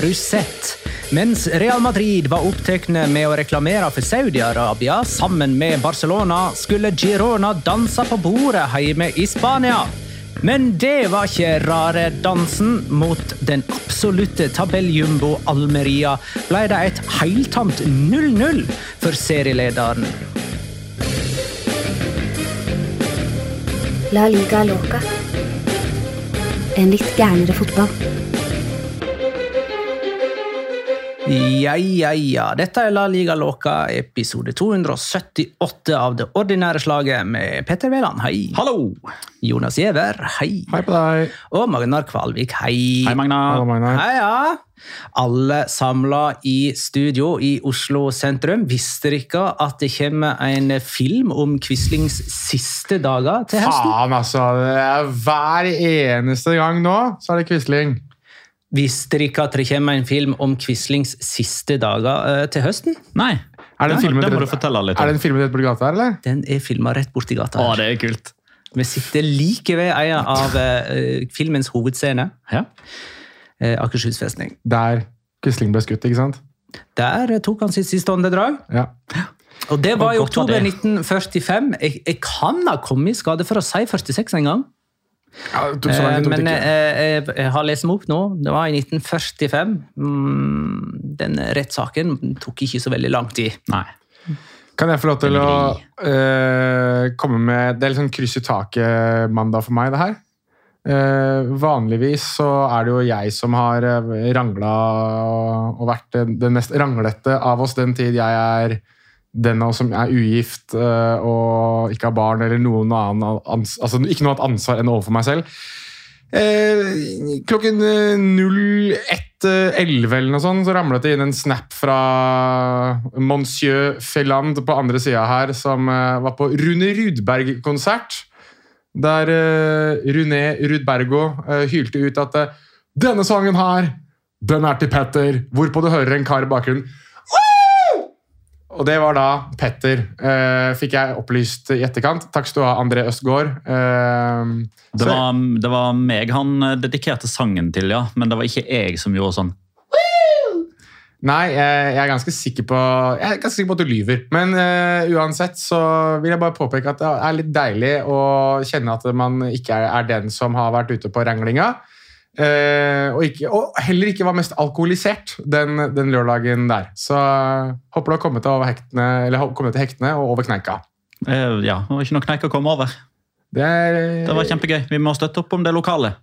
Sett? Mens Real Madrid var opptatt med å reklamere for Saudi-Arabia sammen med Barcelona, skulle Girona danse på bordet hjemme i Spania. Men det var ikke rare dansen. Mot den absolutte tabelljumbo Almeria ble det et heiltamt 0-0 for serielederen. La liga loca. En litt gærnere fotball. Ja, ja, ja. Dette er La Liga Loca, episode 278 av det ordinære slaget med Petter Veland, hei. Hallo! Jonas Giæver, hei. Hei på deg. Og Magnar Kvalvik, hei. Hei, Magna. Hallo, Magnar. Hei, ja. Alle samla i studio i Oslo sentrum. Visste dere ikke at det kommer en film om Quislings siste dager til høsten? Faen, altså. Er hver eneste gang nå så er det Quisling. Visste dere ikke at det kommer en film om Quislings siste dager eh, til høsten? Nei, Er det en film rett- du fortelle litt Er det en film rett borti gata her, eller? Den er filma rett borti gata. Å, det er kult. Vi sitter like ved en av uh, filmens hovedscene. Ja. Uh, Akershus festning. Der Quisling ble skutt, ikke sant? Der tok han sitt siste åndedrag. Ja. Og det var i oktober 1945. Jeg, jeg kan ha kommet i skade for å si 46 en gang. Ja Eh, Men ikke. eh, jeg, jeg har lest meg opp nå. Det var i 1945. Mm, Den rettssaken tok ikke så veldig lang tid. Nei. Kan jeg få lov til å uh, komme med Det er litt sånn kryss i taket-mandag for meg, det her. Uh, vanligvis så er det jo jeg som har rangla og, og vært den, den mest ranglete av oss den tid jeg er den av oss som er ugift eh, og ikke har barn eller noen annen altså ikke noe annet ansvar enn overfor meg selv. Eh, klokken eh, 01.11 eller noe sånt, så ramlet det inn en snap fra Monsieur Felland på andre sida her, som eh, var på Rune Rudberg-konsert. Der eh, Rune Rudbergo eh, hylte ut at eh, 'denne sangen her, den er til Petter', hvorpå du hører en kar i bakgrunnen. Og det var da Petter, eh, fikk jeg opplyst i etterkant. Takk skal du ha, André Østgaard. Eh, Det var, det var meg han eh, dedikerte sangen til, ja. Men det var ikke jeg som gjorde sånn. Nei, jeg, jeg er ganske sikker på Jeg er ganske sikker på at du lyver. Men eh, uansett så vil jeg bare påpeke at det er litt deilig å kjenne at man ikke er, er den som har vært ute på ranglinga. Eh, og, ikke, og heller ikke var mest alkoholisert den, den lørdagen der. Så eh, håper du har kommet deg, hektene, eller kommet til hektene og over kneika. Eh, ja, det var ikke noe kneik å komme over. Det, er, Det var kjempegøy. Vi må støtte opp om det lokale.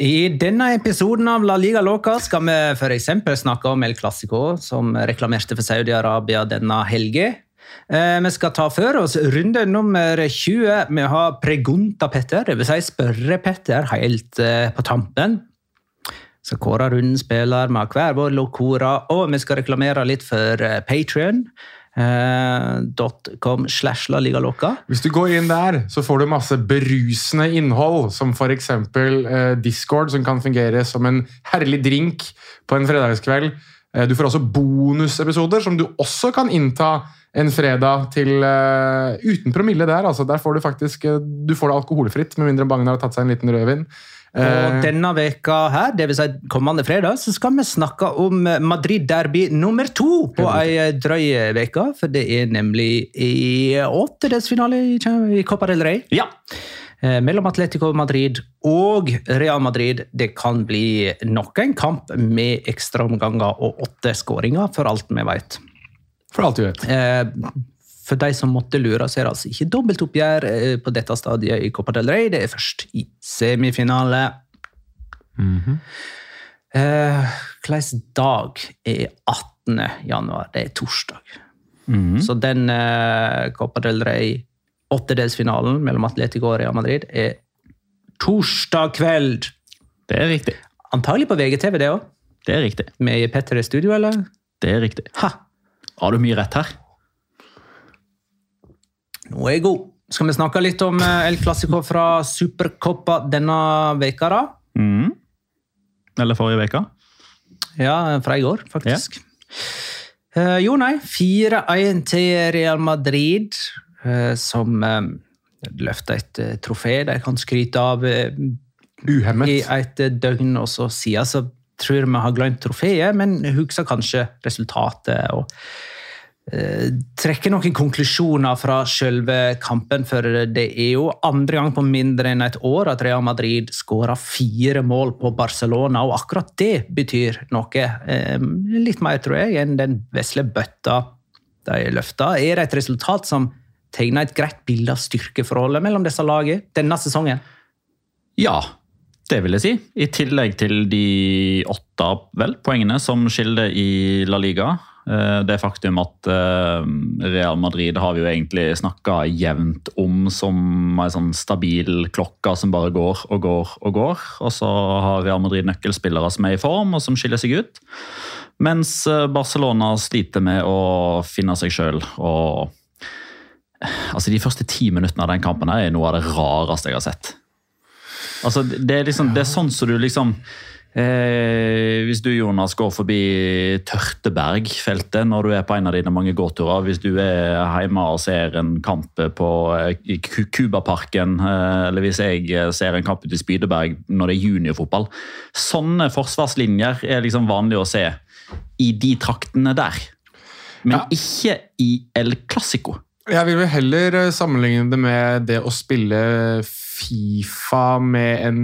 I denne episoden av La Liga Loca skal vi f.eks. snakke om El Clásico, som reklamerte for Saudi-Arabia denne helgen. Eh, Vi skal ta for oss runde nummer 20. Vi har Pregunta Petter, dvs. Si Spørre-Petter, helt eh, på tampen. Så kåre rundens spiller med hver vår lokora, og vi skal reklamere litt for Patrion. .com slash La Hvis du går inn der, så får du masse berusende innhold, som f.eks. Eh, Discord, som kan fungere som en herlig drink på en fredagskveld. Eh, du får også bonusepisoder, som du også kan innta en fredag til uh, uten promille der. Altså, der får du faktisk eh, du får det alkoholfritt, med mindre Bagnar har tatt seg en liten rødvin. Og Eh, denne veka her, det vil si kommende fredag, så skal vi snakke om Madrid Derby nummer to på ei drøy uke. For det er nemlig i åttedelsfinale i Copa del Rey. Ja, Mellom Atletico Madrid og Real Madrid. Det kan bli nok en kamp med ekstraomganger og åtte skåringer, for alt vi vet. For alt du vet. Eh, For de som måtte lure, så er det altså ikke dobbeltoppgjør eh, på dette stadiet i Copa del Rey. Det er først i semifinale. Eh, Hvilken dag er 18. januar? Det er torsdag. Så den eh, Copa del Rey åttedelsfinalen mellom Atletico og Real Madrid er torsdag kveld. det er riktig. Antagelig på VGTV, det òg. Det er riktig. Med Petter i studio, eller? Det er riktig. Ha! Har du mye rett her? Nå er jeg god. Skal vi snakke litt om eh, El Clásico fra Supercoppa denne veka da? Mm. Eller forrige veka? Ja, fra i går, faktisk. Eh, jo, nei. 4-1 til Real Madrid, eh, som uh, løfter et trofé de kan skryte av eh, Uhemmet. i et eh, døgn. Og så siden så tror vi har glemt trofeet, men husker kanskje resultatet. og eh, trekker noen konklusjoner fra selve kampen, for det er jo andre gang på mindre enn et år at Real Madrid skårer fire mål på Barcelona, og akkurat det betyr noe. Eh, litt mer, tror jeg, enn den vesle bøtta de løfta. Er det et resultat som tegner et greit bilde av styrkeforholdet mellom disse lagene denne sesongen? Ja, det vil jeg si. I tillegg til de åtte vel, poengene som skiller i La Liga. Eh, Det faktum at eh, Real Madrid har vi jo egentlig snakka jevnt om som ei sånn stabil klokke som bare går og går og går. Og så har Real Madrid nøkkelspillere som er i form og som skiller seg ut. Mens eh, Barcelona sliter med å finne seg sjøl Altså, De første ti minuttene av den kampen her er noe av det rareste jeg har sett. Altså, det er liksom, det er sånn som du liksom eh, Hvis du Jonas, går forbi Tørtebergfeltet når du er på en av dine mange gåturer, hvis du er hjemme og ser en kamp på eh, i Ku- Kubaparken, eh, eller hvis jeg eh, ser en kamp ute i Spydeberg når det er juniorfotball Sånne forsvarslinjer er liksom vanlig å se i de traktene der. Men Ja. ikke i El Clásico. Jeg vil vel heller eh, sammenligne det med det å spille Fifa med en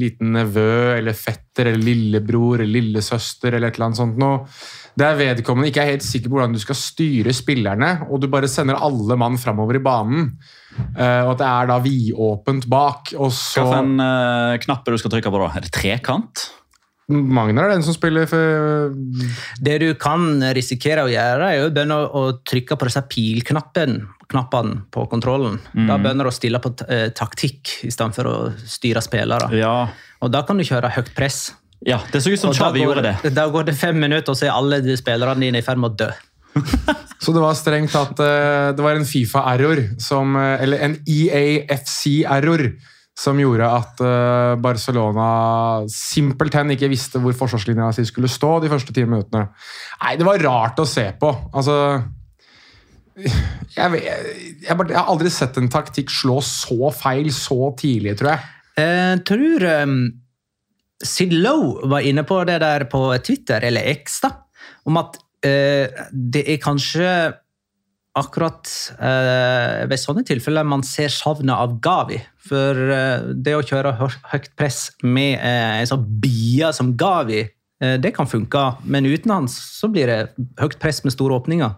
liten nevø eller fetter eller lillebror eller lillesøster eller et eller annet sånt noe. Der vedkommende ikke er helt sikker på hvordan du skal styre spillerne, og du bare sender alle mann framover i banen. eh, Og at det er da vidåpent bak. Og så Hva en uh, knapp du skal trykke på da? Er det trekant? Magnar er den som spiller for Det du kan risikere å gjøre, er å begynne å, trykke på disse pilknappene på kontrollen. Da begynner du å stille på eh, taktikk istedenfor å styre spillere. Ja. Og da kan du kjøre høyt press. ja, det så ut som Chavi gjorde det. da går det fem minutter, og så er alle de spillerne dine i ferd med å dø. Så det var strengt tatt eh, Det var en Fifa-error, eh, eller en EAFC-error, som gjorde at eh, Barcelona simpelthen ikke visste hvor forsvarslinja si skulle stå de første ti minuttene. Nei, det var rart å se på. Altså jeg, vet- jeg, jeg har aldri sett en taktikk slå så feil så tidlig, tror jeg. Jeg tror um, Sid Lowe var inne på det der på Twitter, eller X, da, om at uh, det er kanskje akkurat eh, ved sånne tilfeller man ser savnet av Gavi. For eh, det å kjøre høyt press med eh, en sånn bie som Gavi, eh, det kan funke. Men uten hans så blir det høyt press med store åpninger.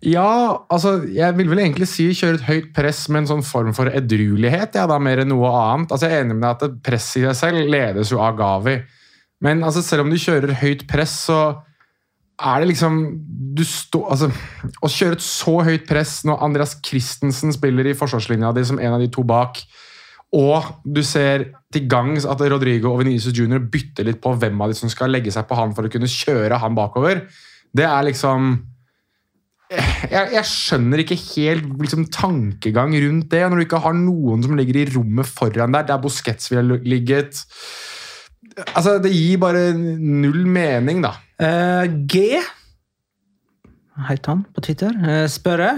Ja, altså, jeg vil vel egentlig si kjøre et høyt press med en sånn form for edruelighet, ja, da, mer enn noe annet. Altså, jeg er enig med deg at press i seg selv ledes jo av Gavi. Men altså, selv om du kjører høyt press, så er det liksom du stå, altså, Å kjøre et så høyt press når Andreas Christensen spiller i forsvarslinja di som en av de to bak, og du ser til gangs at Rodrigo og Venezia Junior bytter litt på hvem av de som skal legge seg på han for å kunne kjøre han bakover, det er liksom jeg, jeg skjønner ikke helt liksom, tankegang rundt det. Når du ikke har noen som ligger i rommet foran der, der Busquets ville ligget Altså, Det gir bare null mening, da. Uh, G heter han på Twitter. Uh, spørre.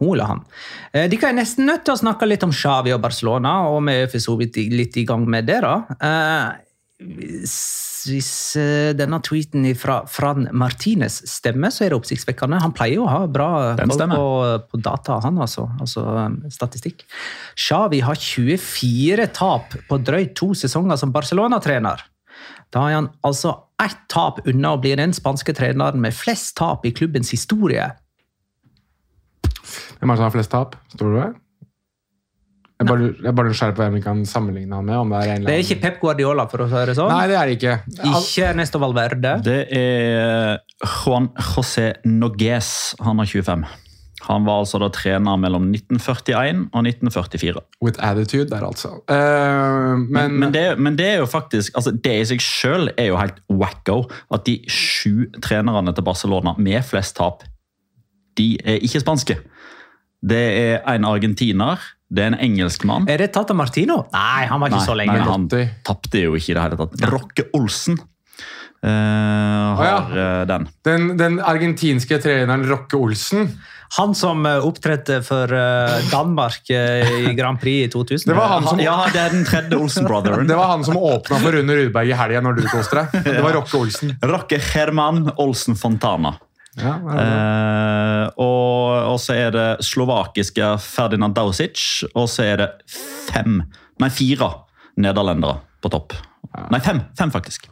Hun eller han. Uh, Dere er nesten nødt til å snakke litt om Xavi og Barcelona, og vi er for så vidt litt i gang med det. da. Eh, hvis eh, denne tweeten fra Fran Martinez stemmer, så er det oppsiktsvekkende. Han pleier jo å ha bra på, på data, han altså. altså eh, statistikk. Xavi har 24 tap på drøyt to sesonger som Barcelona-trener. Da er han altså ett tap unna å bli den spanske treneren med flest tap i klubbens historie. Hvem er det som har flest tap? Står du der? Jeg bare, jeg bare på hvem vi kan sammenligne han med. om Det er en Det er ikke Pep Guardiola, for å si det sånn. Nei, det er det ikke. Ikke Nesto Valverde. Det er Juan José Nogues. Han er 25. Han var altså da trener mellom 1941 og 1944. With attitude der, altså. Uh, men Men, men, det, men det er jo faktisk altså Det i seg sjøl er jo helt wacko. At de sju trenerne til Barcelona med flest tap, de er ikke spanske. Det er en argentiner, det er en engelskmann. Er det Tata Martino? Nei, han var ikke Nei, så lenge. nei, han tapte jo ikke i det hele tatt. Rocke Olsen Uh, har eh, den. den, den argentinske treneren Rocke Olsen Han som eh, for eh, Danmark i Grand Prix i 2000. Det var han som, Ja, det er den tredje Olsen-brotheren. det var han som åpna for Rune Rudberg i helga når du koste deg. Det var Rocke Olsen. Rocke Herman Olsen Fontana. Ja, ja, ja. Eh, og, og så er det slovakiske Ferdinand Dausic, og så er det fem, nei fire nederlendere på topp. Nei, fem, fem faktisk.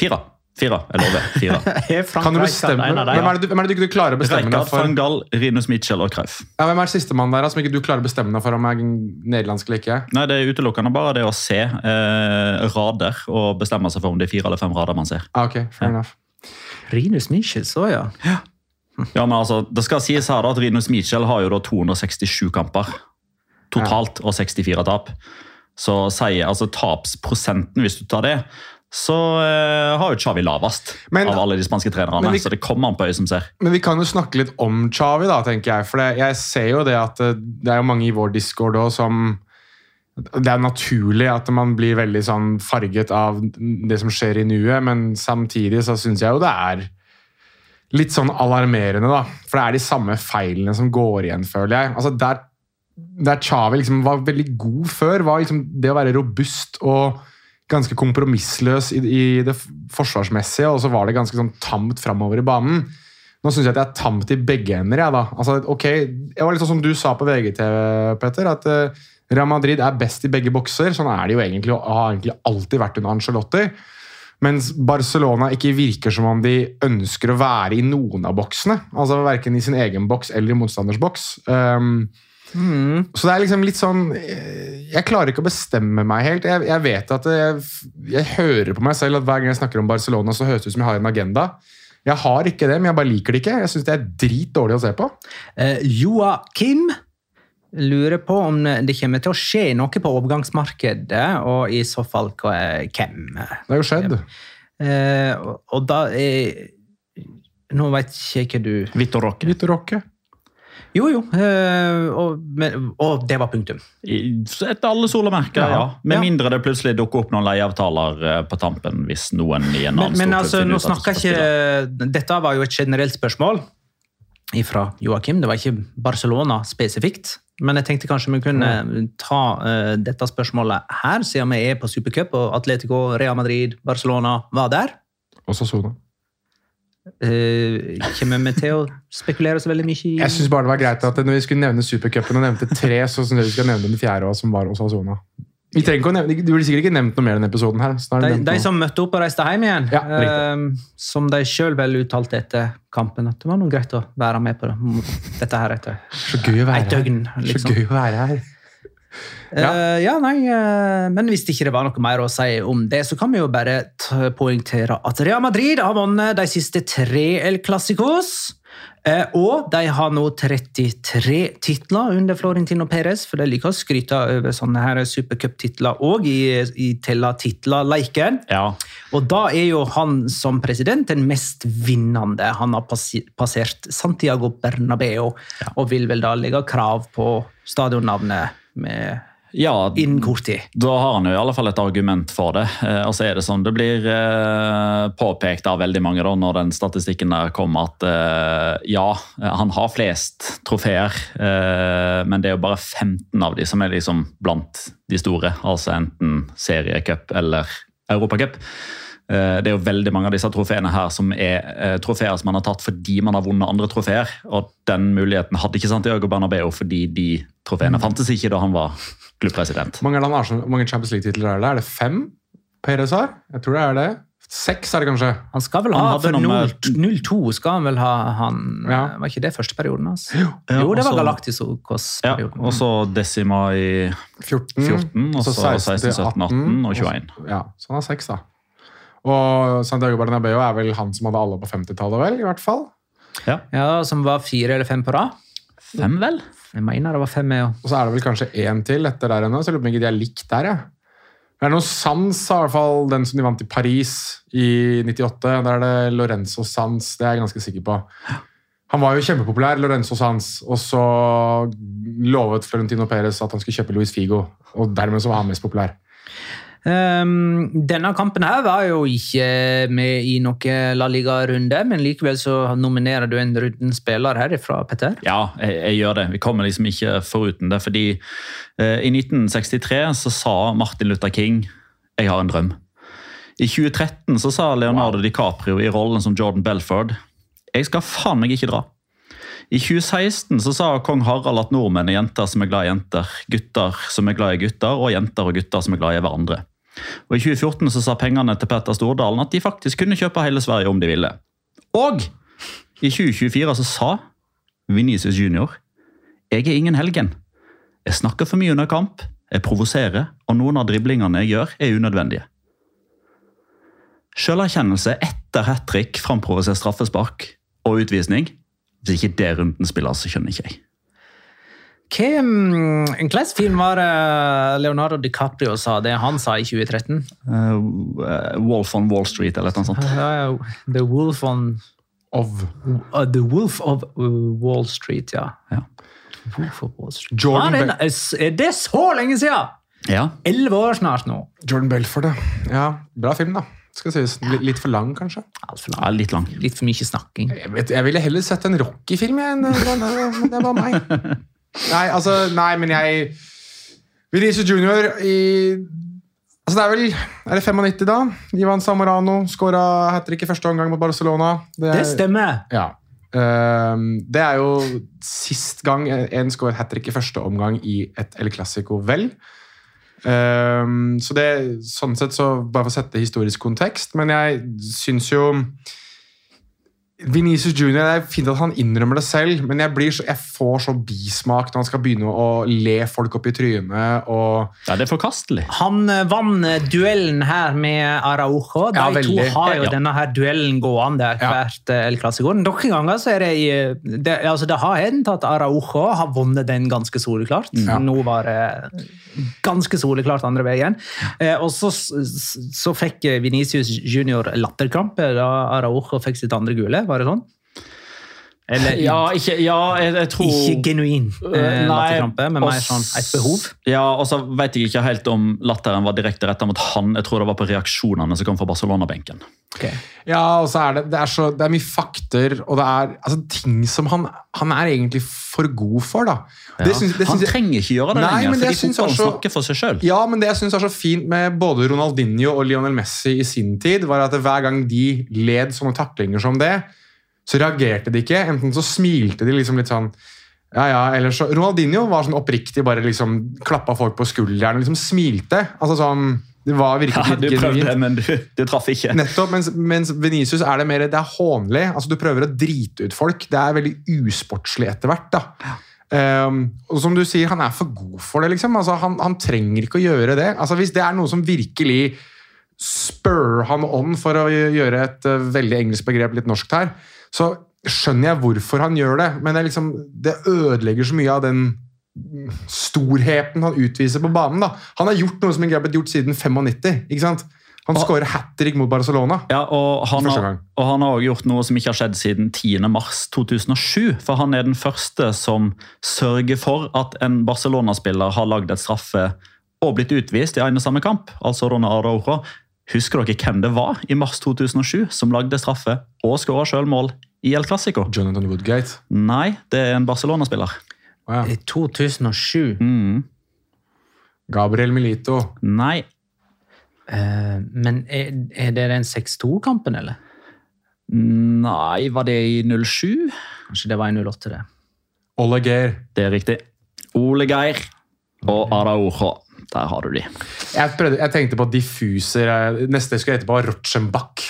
Fire. Fire, jeg lover. Fire. Kan du bestemme? Hvem er det, du- hvem er det du ikke klarer å bestemme deg for? Gaal, Rinus Mitchell og Kreif. Ja, hvem er sistemann der som ikke du klarer å bestemme deg for om er nederlandsk eller ikke? Nei, Det er utelukkende bare det å se eh, rader og bestemme seg for om det er fire eller fem rader man ser. Ah, ok, fair enough. Rinus Michel, så ja. Ja, men altså, Det skal sies her da at Rinus Michel har jo da 267 kamper totalt og 64 tap. Så sier altså tapsprosenten, hvis du tar det, så eh, har jo Chavi lavest Men- av alle de spanske trenerne. Vi- Så det kommer an på øyet som ser. Men vi kan jo snakke litt om Chavi, da, tenker jeg. For det, jeg ser jo det at eh, det er jo mange i vår discord òg som Det er naturlig at man blir veldig sånn farget av det som skjer i nuet, men samtidig så syns jeg jo det er litt sånn alarmerende, da. For det er de samme feilene som går igjen, føler jeg. Altså Der, der Chavi liksom var veldig god før, var liksom det å være robust og ganske kompromissløs i, i det forsvarsmessige, og så var det ganske sånn tamt framover i banen. Nå syns jeg at det er tamt i begge ender. Jeg, da. Altså, ok, det var litt sånn som du sa på VGTV, Petter, at eh, Real Madrid er best i begge bokser. Sånn er det jo egentlig, og har egentlig alltid vært under Ancelotti. Mens Barcelona ikke virker som om de ønsker å være i noen av boksene. Altså Verken i sin egen boks eller i motstanders boks. Um, Så det er liksom litt sånn eh, Jeg klarer ikke å bestemme meg helt. Jeg, jeg vet at jeg, jeg hører på meg selv at hver gang jeg snakker om Barcelona, så høres det ut som jeg har en agenda. Jeg har ikke det, men jeg bare liker det ikke. Jeg syns det er dritdårlig å se på. Eh, Joakim lurer på om det kommer til å skje noe på overgangsmarkedet, og i så fall hvem. Det har jo skjedd. Eh, og, da eh, Nå vet ikke hva du Vitor Rocke. Vitor Rocke. Jo, jo. eh, og, men, og det var punktum. Etter alle solemerker, ja. Ja. Med Ja. mindre det plutselig dukker opp noen leieavtaler eh, på tampen hvis noen i en annen Men, men altså, nå snakker ikke Dette var jo et generelt spørsmål fra Joakim. Det var ikke Barcelona spesifikt. Men jeg tenkte kanskje vi kunne ta uh, dette spørsmålet her, siden vi er på Supercup og Atletico, Real Madrid, Barcelona var der. Og Sasona. Uh, kommer vi til å spekulere så veldig mye i Jeg syns bare det var greit at når vi skulle nevne Supercupen og nevnte tre, så syns jeg vi skal nevne den fjerde som var Osasona. Vi trenger ikke å nevne, Du blir sikkert ikke nevnt noe mer i denne episoden. her. er de, de som møtte opp og reiste hjem igjen, Ja, eh, som de sjøl vel uttalte etter kampen, at det var noe greit å være med på det. dette her etter Så gøy å være et døgn. Liksom. Så gøy å være her. Ja. Eh, ja, nei, eh, men hvis det ikke var noe mer å si om det, så kan vi jo bare poengtere at Real Madrid har vunnet de siste tre El Clásicos. Eh, og de har nå 33 titler under Florentino Perez, for de liker å skryte over sånne her supercuptitler òg i, i Tella titler-leiken. Ja. Og da er jo han som president den mest vinnende. Han har passert Santiago Bernabeu og vil vel da legge krav på stadionnavnet med ja, innen kort tid. Da har han jo i alle fall et argument for det. Eh, og så er Det sånn, det blir eh, påpekt av veldig mange da, når den statistikken der kom at eh, ja, han har flest trofeer, eh, men det er jo bare 15 av de som er liksom blant de store. Altså enten seriecup eller europacup. Eh, Det er jo veldig mange av disse trofeene her som er eh, trofeer som man har tatt fordi man har vunnet andre trofeer. Og den muligheten hadde ikke Santiago Bernabeu fordi de trofeene fantes ikke da han var klubbpresident. Mange, land har mange Champions League-titler er det? Er det fem Perez har? Jeg tror det er det. Seks er det kanskje. Han skal vel ha ah, for noe med- 0-2 skal han vel ha han Ja. Var ikke det første perioden hans? Altså? jo, det var så- Ja, Galacticos-perioden. og så Decima i 14, 14, og så 16, 17, 18 og 21. Også, Ja, så han har seks, da. Og Santiago Bernabeu er vel han som hadde alle på 50-tallet, vel? i hvert fall. ja, som var fire eller fem på rad. Fem, vel? Jeg mener det var fem med. Og så er det vel kanskje én til etter der ennå, så jeg lurer på om ikke de er likt der. Ja. Det er noe Sans, i hvert fall den som de vant i Paris i 98. Der er det Lorenzo Sans, det er jeg ganske sikker på. Han var jo kjempepopulær, Lorenzo Sans, og så lovet Florentino Perez at han skulle kjøpe Luis Figo, og dermed så var han mest populær. Ehm, denne kampen her var jo ikke med i noen La Liga-runde, men likevel så nominerer du en runden spiller herifra, Petter. Ja, jeg, jeg gjør det. Vi kommer liksom ikke foruten det. Fordi eh, i 1963 så sa Martin Luther King 'Jeg har en drøm'. I 2013 så sa Leonardo DiCaprio i rollen som Jordan Belford 'Jeg skal faen meg ikke dra'. I 2016 så sa kong Harald at nordmenn er jenter som er glad i jenter, gutter som er glad i gutter, og jenter og gutter som er glad i hverandre. Og I 2014 så sa pengene til Petter Stordalen at de faktisk kunne kjøpe hele Sverige om de ville. Og i 2024 så sa Vinicius Junior jeg er ingen helgen. Jeg snakker for mye under kamp, jeg provoserer, og noen av driblingene jeg gjør, er unødvendige. Selverkjennelse etter hat trick, framprovoserer straffespark og utvisning. Hvis ikke det runden spiller, så skjønner ikke jeg. Hvilken film var det Leonardo DiCaprio sa det han sa i 2013? Uh, Wolf on Wall Street eller noe sånt. Ja, ja, The Wolf on Of uh, The Wolf of uh, Wall Street, ja. Ja. Wolf of Wall Street. Jordan det, er, det så lenge siden? Ja, Elleve år snart nå. Jordan Belford, ja. Bra film, da. Skal sies. Litt, for lang, kanskje. Alt for ja litt lang. Litt for mye snakking. Jeg, vet, jeg ville heller sett en Rocky-film, enn det var meg. Nei, altså, nei, men jeg Vinicius Junior i Altså, det er vel Er det 95, da? Ivan Samorano skåra hat trick i første omgang mot Barcelona. er- Det stemmer. Ja. Um, det er jo sist gang en skårer hat trick i første omgang i et El Clásico, vel. Um, så det, sånn sett så Bare for å sette historisk kontekst, men jeg syns jo Vinicius Junior, Det er fint at han innrømmer det selv, men jeg, blir så, jeg får så bismak når han skal begynne å le folk opp i trynet. og Ja, det er forkastelig. Han eh, vant eh, duellen her med Araujo. De Ja, to har jo Ja. denne her duellen gående hvert eh, El Clasico. Noen ganger så er det, i- det, altså det har hendt at Araujo har vunnet den ganske soleklart. Ja. Nå var det ganske soleklart andre veien. Eh, og så, så, så fikk Venicius Junior latterkrampe da Araujo fikk sitt andre gule. Var det sånn? Eller Ja, ikke, ja jeg, jeg tror ikke genuin eh, Eh, latterkrampe, men mer sånn et behov. Ja, og så vet jeg ikke helt om latteren var direkte retta mot han. Jeg tror det var på reaksjonene som kom fra Barcelona-benken. Ja, og så er det, det, er så, det er mye fakter, og det er altså, ting som han, han er egentlig for god for, da. Det Synes, det han trenger ikke gjøre det Nei, lenger, men det fordi syns fotballen snakker for seg sjøl. Ja, men det jeg syns er så fint med både Ronaldinho og Lionel Messi i sin tid, var at hver gang de led sånne taklinger som det, så reagerte de ikke. Enten så smilte de liksom litt sånn ja, ja, eller så Ronaldinho var sånn oppriktig, bare liksom klappa folk på skulderen og liksom smilte. Altså sånn Det var virkelig Ja, du prøvde, genuint. men du, du traff ikke. Nettopp, mens, mens Venicius er det mer det er hånlig. Altså, du prøver å drite ut folk. Det er veldig usportslig etter hvert. da. Um, og som du sier, Han er for god for det. liksom. Altså, han, han trenger ikke å gjøre det. Altså, Hvis det er noe som virkelig spør han on, for å gjøre et uh, veldig engelsk begrep litt norskt her, så skjønner jeg hvorfor han gjør det. Men det, liksom, det ødelegger så mye av den storheten han utviser på banen. da. Han har gjort noe som ikke har blitt gjort siden 95. ikke sant? Han skårer hat trick mot Barcelona. Ja, og han, har, og han har også gjort noe som ikke har skjedd siden 10. mars 2007. For han er den første som sørger for at en Barcelona-spiller har lagd et straffe og blitt utvist i en og samme kamp. Altså Ronaldo Araujo. Husker dere hvem det var i mars 2007 som lagde straffe og skåra sjølmål i El Clásico? Jonathan Woodgate. Nei, det er en Barcelona-spiller. Ja. I 2007 Mm, Gabriel Milito. nei, Uh, Men er, er det den 6-2-kampen, eller? nei, var det i 07? Kanskje det var i 08, det. Ole Geir. Det er riktig. Ole Geir og Araujo. Der har du de. Jeg, prøvde, jeg tenkte på diffuser. Neste jeg skal hete på Rotschenbach.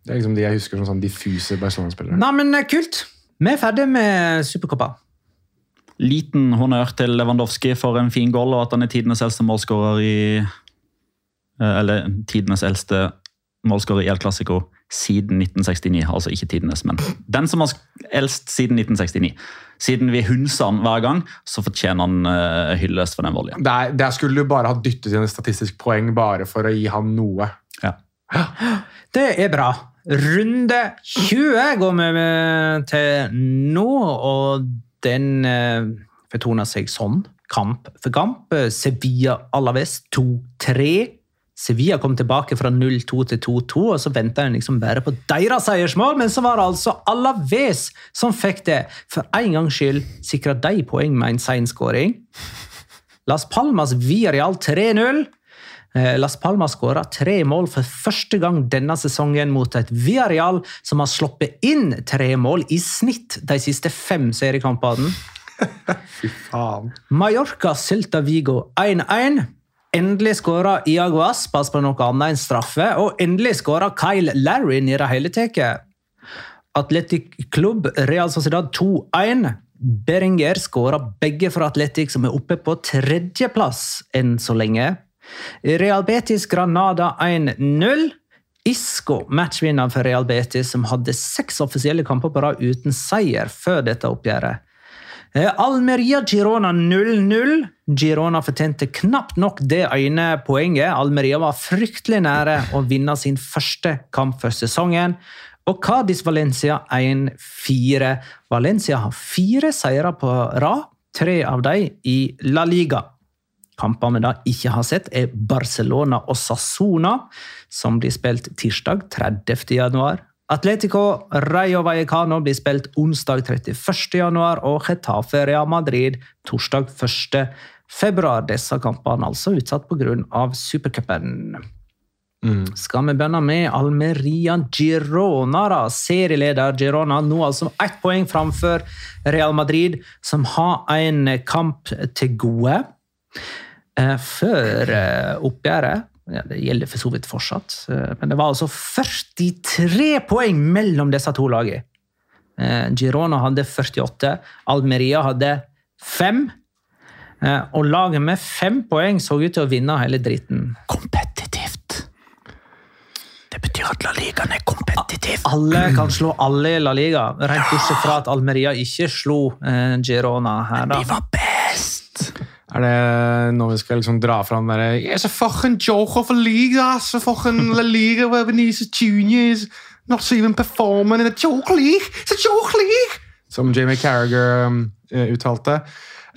Det er liksom de jeg husker som sånn diffuse Barcelona-spillere. Nei, men eh, kult! Vi er ferdig med Supercoppa. Liten honnør til Lewandowski for en fin goal, og at han er tidenes eldste målskårer i eh, Eller tidenes eldste målskårer i El Clásico siden 1969. Altså ikke tidenes, men den som har eldst siden 1969. Siden vi hunser han hver gang, så fortjener han uh, hyllest for den voljen. Der, der skulle du bare ha dyttet inn et statistisk poeng bare for å gi han noe. Ja. Det er bra. Runde 20 går vi med til nå, og den uh, fortoner seg sånn. Kamp for kamp. Eh, Sevilla Alaves 2-3. Sevilla kom tilbake fra 0-2 til 2-2, og så venta en liksom bare på deres seiersmål, men så var det altså Alaves som fikk det. For en gangs skyld sikra de poeng med en sein skåring. Las Palmas Villarreal 3-0. Eh, Las Palmas skåra tre mål for første gang denne sesongen mot et Villarreal som har sluppet inn tre mål i snitt de siste fem seriekampene. Faen. Mallorca Celta Vigo 1-1. Endelig skåra Iago Aspas på noe annet enn straffe, og endelig skåra Kyle Larry i det hele tatt. Atletic Klubb Real Sociedad 2-1. Berenger skåra begge for Atletic, som er oppe på tredjeplass enn så lenge. Real Betis Granada 1-0. Isco, matchvinner for Real Betis, som hadde seks offisielle kamper på rad uten seier før dette oppgjøret. Eh, Almeria Girona 0-0. Girona fortjente knapt nok det ene poenget. Almeria var fryktelig nære å vinne sin første kamp for sesongen. Og Cádiz Valencia 1-4. Valencia har fire seire på rad, tre av dem i La Liga. Kamper vi da ikke har sett, er Barcelona og Sassona, som blir spilt tirsdag 30. januar. Atletico Rayo Vallecano blir spilt onsdag 31. januar, og Getafe Real Madrid torsdag 1. februar. Disse kampene altså utsatt pga. supercupen. Skal vi begynne med Almeria Girona, da. Serieleder Girona nå altså ett poeng framfor Real Madrid, som har en kamp til gode. Eh, Før eh, oppgjøret ja, Det gjelder for så vidt fortsatt, eh, men det var altså 43 poeng mellom disse to lagene. Eh, Girona hadde 48, Almeria hadde 5. Eh, Og laget med fem poeng så ut til å vinne hele dritten. Kompetitivt. Det betyr at La Ligaen er kompetitiv. Alle kan slå alle i La Liga, rent bortsett fra at Almeria ikke slo Girona her. da. var best! Er det når vi skal liksom dra fram den derre Yes, a fucking joke of a league, ass. A fucking La Liga where Venezia Juniors not even performing in a joke league. It's a joke league! som Jamie Carragher um, uttalte.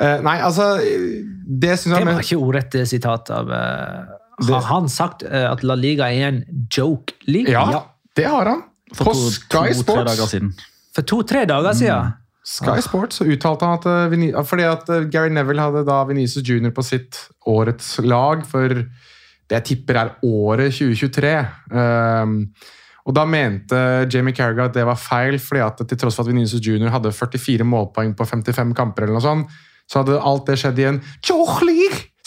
Uh, nei, altså Det syns Det jeg var var ikke ordrett sitat av eh, Det- Har han sagt uh, at La Liga er en joke league? Ja, det har han. For På to- Sky to-tre dager Sports. siden. For to-tre dager siden. Sky Sports så uttalte han at, eh, fordi at eh, Gary Neville hadde da Venezia Junior på sitt årets lag for det jeg tipper er året 2023. Um, og Da mente Jamie Carragher at det var feil, fordi at til tross for at Venezia Junior hadde 44 målpoeng på 55 kamper, eller noe sånt, så hadde alt det skjedd i en joke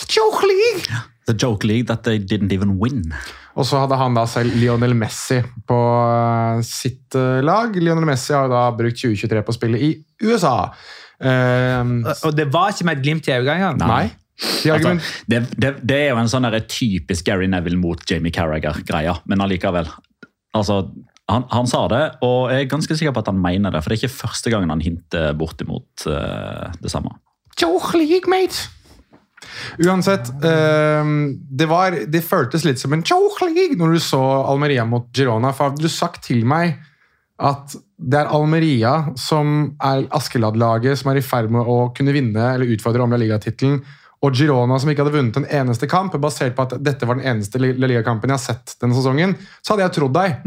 Joke league! The joke league that they didn't even win. Og så hadde han da selv Lionel Messi på eh, sitt eh, lag. Lionel Messi har jo da brukt 2023 på å spille i USA. Um, Og det var ikke med et glimt i øyet engang. nei. De Altså, det, det, det er jo en sånn der typisk Gary Neville mot Jamie Carragher-greia, men allikevel. Altså, han, han sa det, og jeg er ganske sikker på at han mener det, for det er ikke første gangen han hinter bortimot uh, det samme. Joke league, mate! Uansett, ehm, det, var, det føltes litt som en joke når du så Almeria mot Girona. For hadde du sagt til meg at det er Almeria som er Askeladd-laget som er i ferd med å kunne vinne eller utfordre om La Liga-tittelen, og Girona som ikke hadde vunnet en eneste kamp, basert på at dette var den eneste La Liga-kampen jeg har sett denne sesongen, så hadde jeg trodd deg.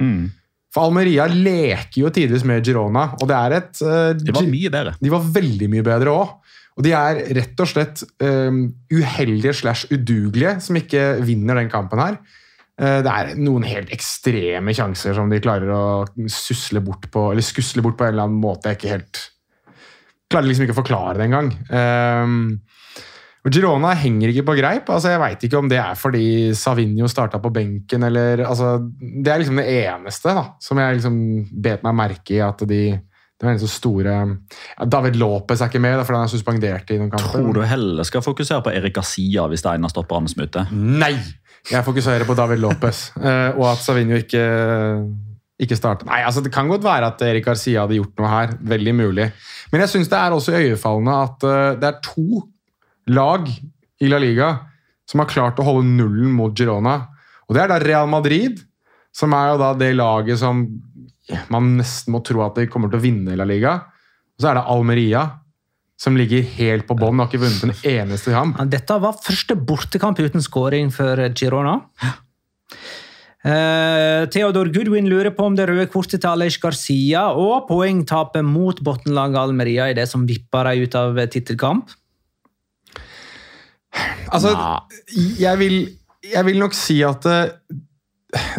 For Almeria leker jo tidvis med Girona, og det er et eh, De var mye bedre. de var veldig mye bedre òg. Og de er rett og slett um, uheldige slash udugelige som ikke vinner den kampen her. Eh, det er noen helt ekstreme sjanser som de klarer å susle bort på, eller skusle bort på en eller annen måte jeg ikke helt Klarer liksom ikke å forklare det engang. Um, Girona henger ikke på greip. altså Jeg veit ikke om det er fordi Savinho starta på benken, eller altså, Det er liksom det eneste da, som jeg liksom bet meg merke i. at de det var en så store ja, David Lopez er ikke med, for han er suspendert i noen kamper. Tror du heller skal fokusere på Erik Garcia hvis det en av stopperne som er ute? Nei! Jeg fokuserer på David Lopez, eh, og at Savinho ikke, ikke starter. Nei, altså Det kan godt være at Erik Garcia hadde gjort noe her. Veldig mulig. Men jeg syns det er også øyefallende at eh, det er to lag i La Liga som har klart å holde nullen mot Girona. Og det er da Real Madrid, som er jo da det laget som man nesten må tro at de kommer til å vinne La Liga. Og så er det Almeria, som ligger helt på bånn og har ikke vunnet en eneste kamp. Ja, Dette var første bortekamp uten skåring for Girona. Uh, Theodor Goodwin lurer på om det røde kortet til Aleix Garcia og poengtapet mot bunnlaget Almeria er det som vipper dem ut av tittelkamp. Altså, jeg vil, jeg vil nok si at uh,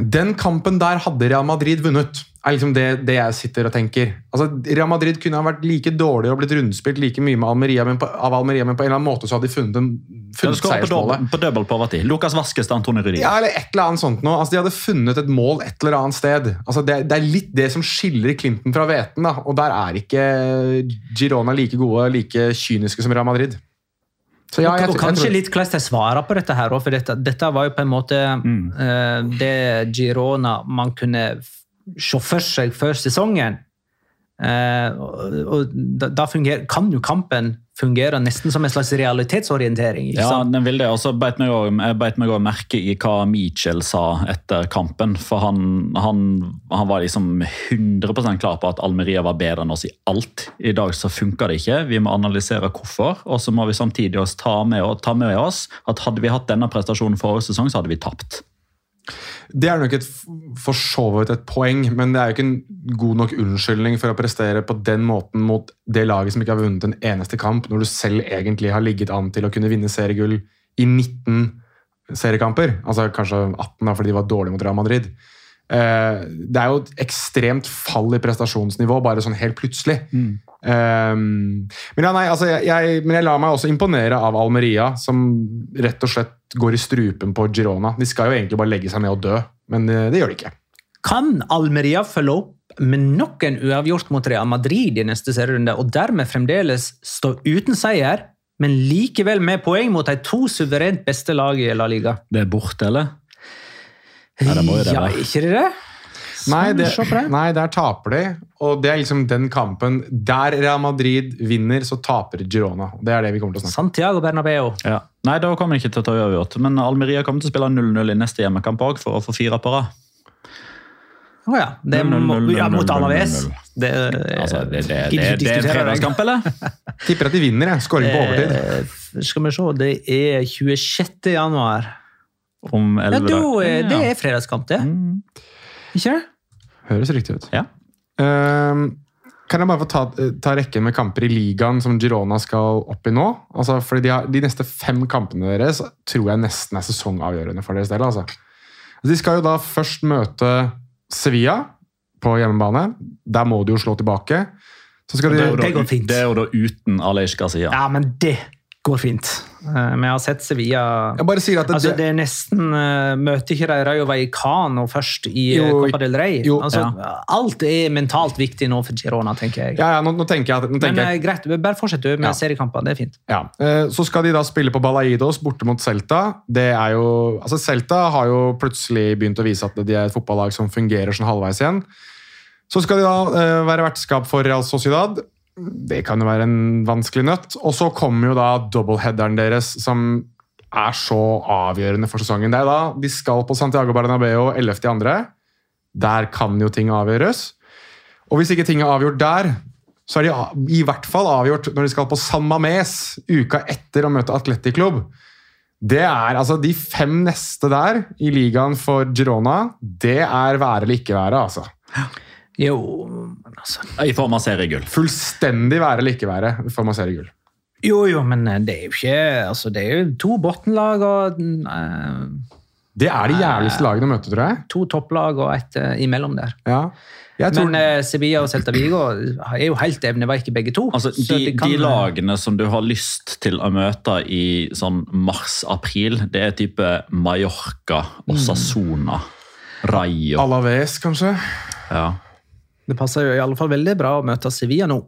den kampen der hadde Real Madrid vunnet. Er liksom det, det jeg sitter og tenker. Altså, Real Madrid kunne ha vært like dårlig og blitt rundspilt like mye med Almeria, men på, av Almeria, men på en eller annen måte så hadde de funnet, en, Ja, funnet på seiersmålet. på double poverty. Lukas Vaskes til Antoni Rudi. Ja, eller et eller annet sånt noe. Altså, de hadde funnet et mål et eller annet sted. Altså, det, det er litt det som skiller Clinton fra Veten, da. og der er ikke Girona like gode, like kyniske som Real Madrid. Så ja, jeg, og og kanskje litt hvordan de svarer på dette her, for dette, dette var jo på en måte eh, det Girona man kunne se for seg før sesongen. Eh, og og da, da kan jo kampen fungere nesten som en slags realitetsorientering. Ja, den vil det. Og så beit meg òg merke i hva Mitchell sa etter kampen. For han, han, han var liksom 100% klar på at Almeria var bedre enn oss i alt. I dag så funka det ikke. Vi må analysere hvorfor. Og så må vi samtidig ta med, ta med oss at hadde vi hatt denne prestasjonen forrige sesong, så hadde vi tapt. Det er nok et, for så vidt et poeng, men det er jo ikke en god nok unnskyldning for å prestere på den måten mot det laget som ikke har vunnet en eneste kamp, når du selv egentlig har ligget an til å kunne vinne seriegull i 19 seriekamper. Altså kanskje 18 da, fordi de var dårlige mot Real Madrid. Eh, det er jo et ekstremt fall i prestasjonsnivå, bare sånn helt plutselig. Eh, men, ja, nei, altså, jeg, jeg, men jeg lar meg også imponere av Almeria, som rett og slett går i strupen på Girona. De skal jo egentlig bare legge seg ned og dø, men eh, det gjør de ikke. Kan Almeria følge opp med nok en uavgjort mot Real Madrid i neste serierunde, og dermed fremdeles stå uten seier, men likevel med poeng mot de to suverent beste lag i La Liga? Det er borte, eller? Må jo det ja, ikke det det? Nei, det, nei, der taper de. Og det er liksom den kampen Der Real Madrid vinner, så taper Girona. Det er det vi kommer til å snakke om. Santiago Bernabeu. Ja. Nei, da kommer de ikke til å ta uavgjort. Men Almeria kommer til å spille 0-0 i neste hjemmekamp òg, for å få fire på rad. Å ja. Det er ja, mot Alaves. Det, Altså, det, det, det, det, er en fredagskamp, eller? Tipper at de vinner, jeg. Skåring på overtid. Eh, Skal vi se, det er 26. januar. Om Ja, elleve da, dager. er- det er fredagskamp, det. Mm. Ikke det? Høres riktig ut. Ja. Um, kan jeg bare få ta, ta rekken med kamper i ligaen som Girona skal opp i nå? Altså, fordi de, har, de neste fem kampene deres tror jeg nesten er sesongavgjørende for deres del. Altså. De skal jo da først møte Sevilla på hjemmebane. Der må de jo slå tilbake. Så skal de, Det er da, Det går fint. Det er jo da uten Alej Gazia. Ja, men det går fint. Men Vi har sett Sevilla jeg bare sier at det, Altså, det er nesten uh, Møter ikke de Rayo Vallecano først i eh, Jo, Copa del Rey? jo, altså, Alt er mentalt viktig nå for Girona, tenker jeg. ja, ja, nå, nå tenker jeg Nå tenker Men jeg, eh, greit, bare fortsett med Ja. seriekamper. Det er fint. Ja, eh, Så skal de da spille på Balaidos borte mot Celta. Det er jo, altså Celta har jo plutselig begynt å vise at de er et fotballag som fungerer sånn halvveis igjen. Så skal de da eh, være vertskap for Real Sociedad. Det kan jo være en vanskelig nøtt. Og så kommer jo da doubleheaderen deres, som er så avgjørende for sesongen. Det er da de skal på Santiago Bernabeu 11.2. Der kan jo ting avgjøres. Og hvis ikke ting er avgjort der, så er de i hvert fall avgjort når de skal på San Mames uka etter å møte Atletic Club. Det er altså De fem neste der i ligaen for Girona, det er være eller ikke være, altså. Jo, men altså I form av seriegull. Fullstendig være eller ikke være i form av seriegull. Jo, jo, men eh, det er jo ikke altså, Det er jo to bunnlag og uh, Det er de jævligste lagene å møte, tror jeg. to topplag og et uh, imellom der. Ja. Jeg tror, Men uh, Sevilla og Celta Vigo er jo helt evneveike, begge to. Altså, Så de, det kan- de lagene som du har lyst til å møte i sånn mars-april, det er type Mallorca, Osasuna, Rayo. Alaves, kanskje? Ja. Det passer jo i alle fall veldig bra å møte Sevilla nå.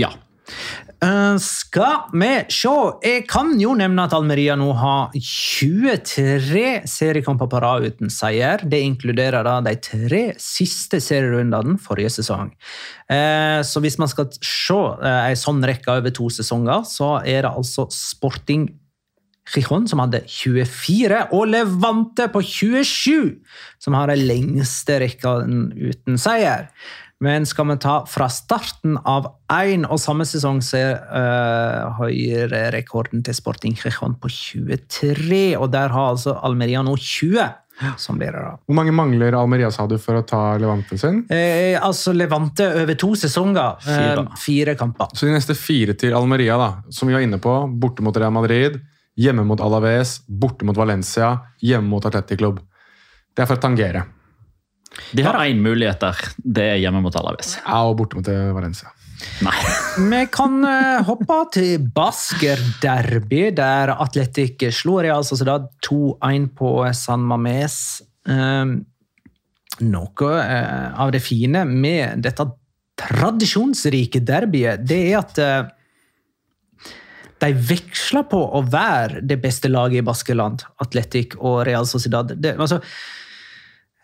ja. Eh, skal vi se Jeg kan jo nevne at Almeria nå har 23 seriekamper på rad uten seier. Det inkluderer da de tre siste serierundene forrige sesong. Eh, så hvis man skal se eh, en sånn rekke over to sesonger, så er det altså Sporting Gijon, som hadde 24, og Levante på 27, som har den lengste rekken uten seier. Men skal vi ta fra starten av én og samme sesong, så er uh, høyrerekorden til Sporting Gijon på 23. Og der har altså Almeria nå 20, som blir det da. Hvor mange mangler Almeria, sa du, for å ta Levante sin? Eh, altså Levante over to sesonger. eh, Fire. fire kamper. Så de neste fire til Almeria, da, som vi var inne på, borte mot Real Madrid, hjemme mot Alaves, borte mot Valencia, hjemme mot Atletic Club. Det er for å tangere. De har én mulighet der. Det er hjemme mot Alaves. Ja, og borte mot eh, Valencia. Nei. Vi kan eh, hoppe til Basker Derby, der Atletic slo Real Sociedad 2-1 på San Mames. Um, noe eh, av det fine med dette tradisjonsrike derbyet, det er at de veksler på å være det beste laget i Baskeland, Atletic og Real Sociedad. Det, altså,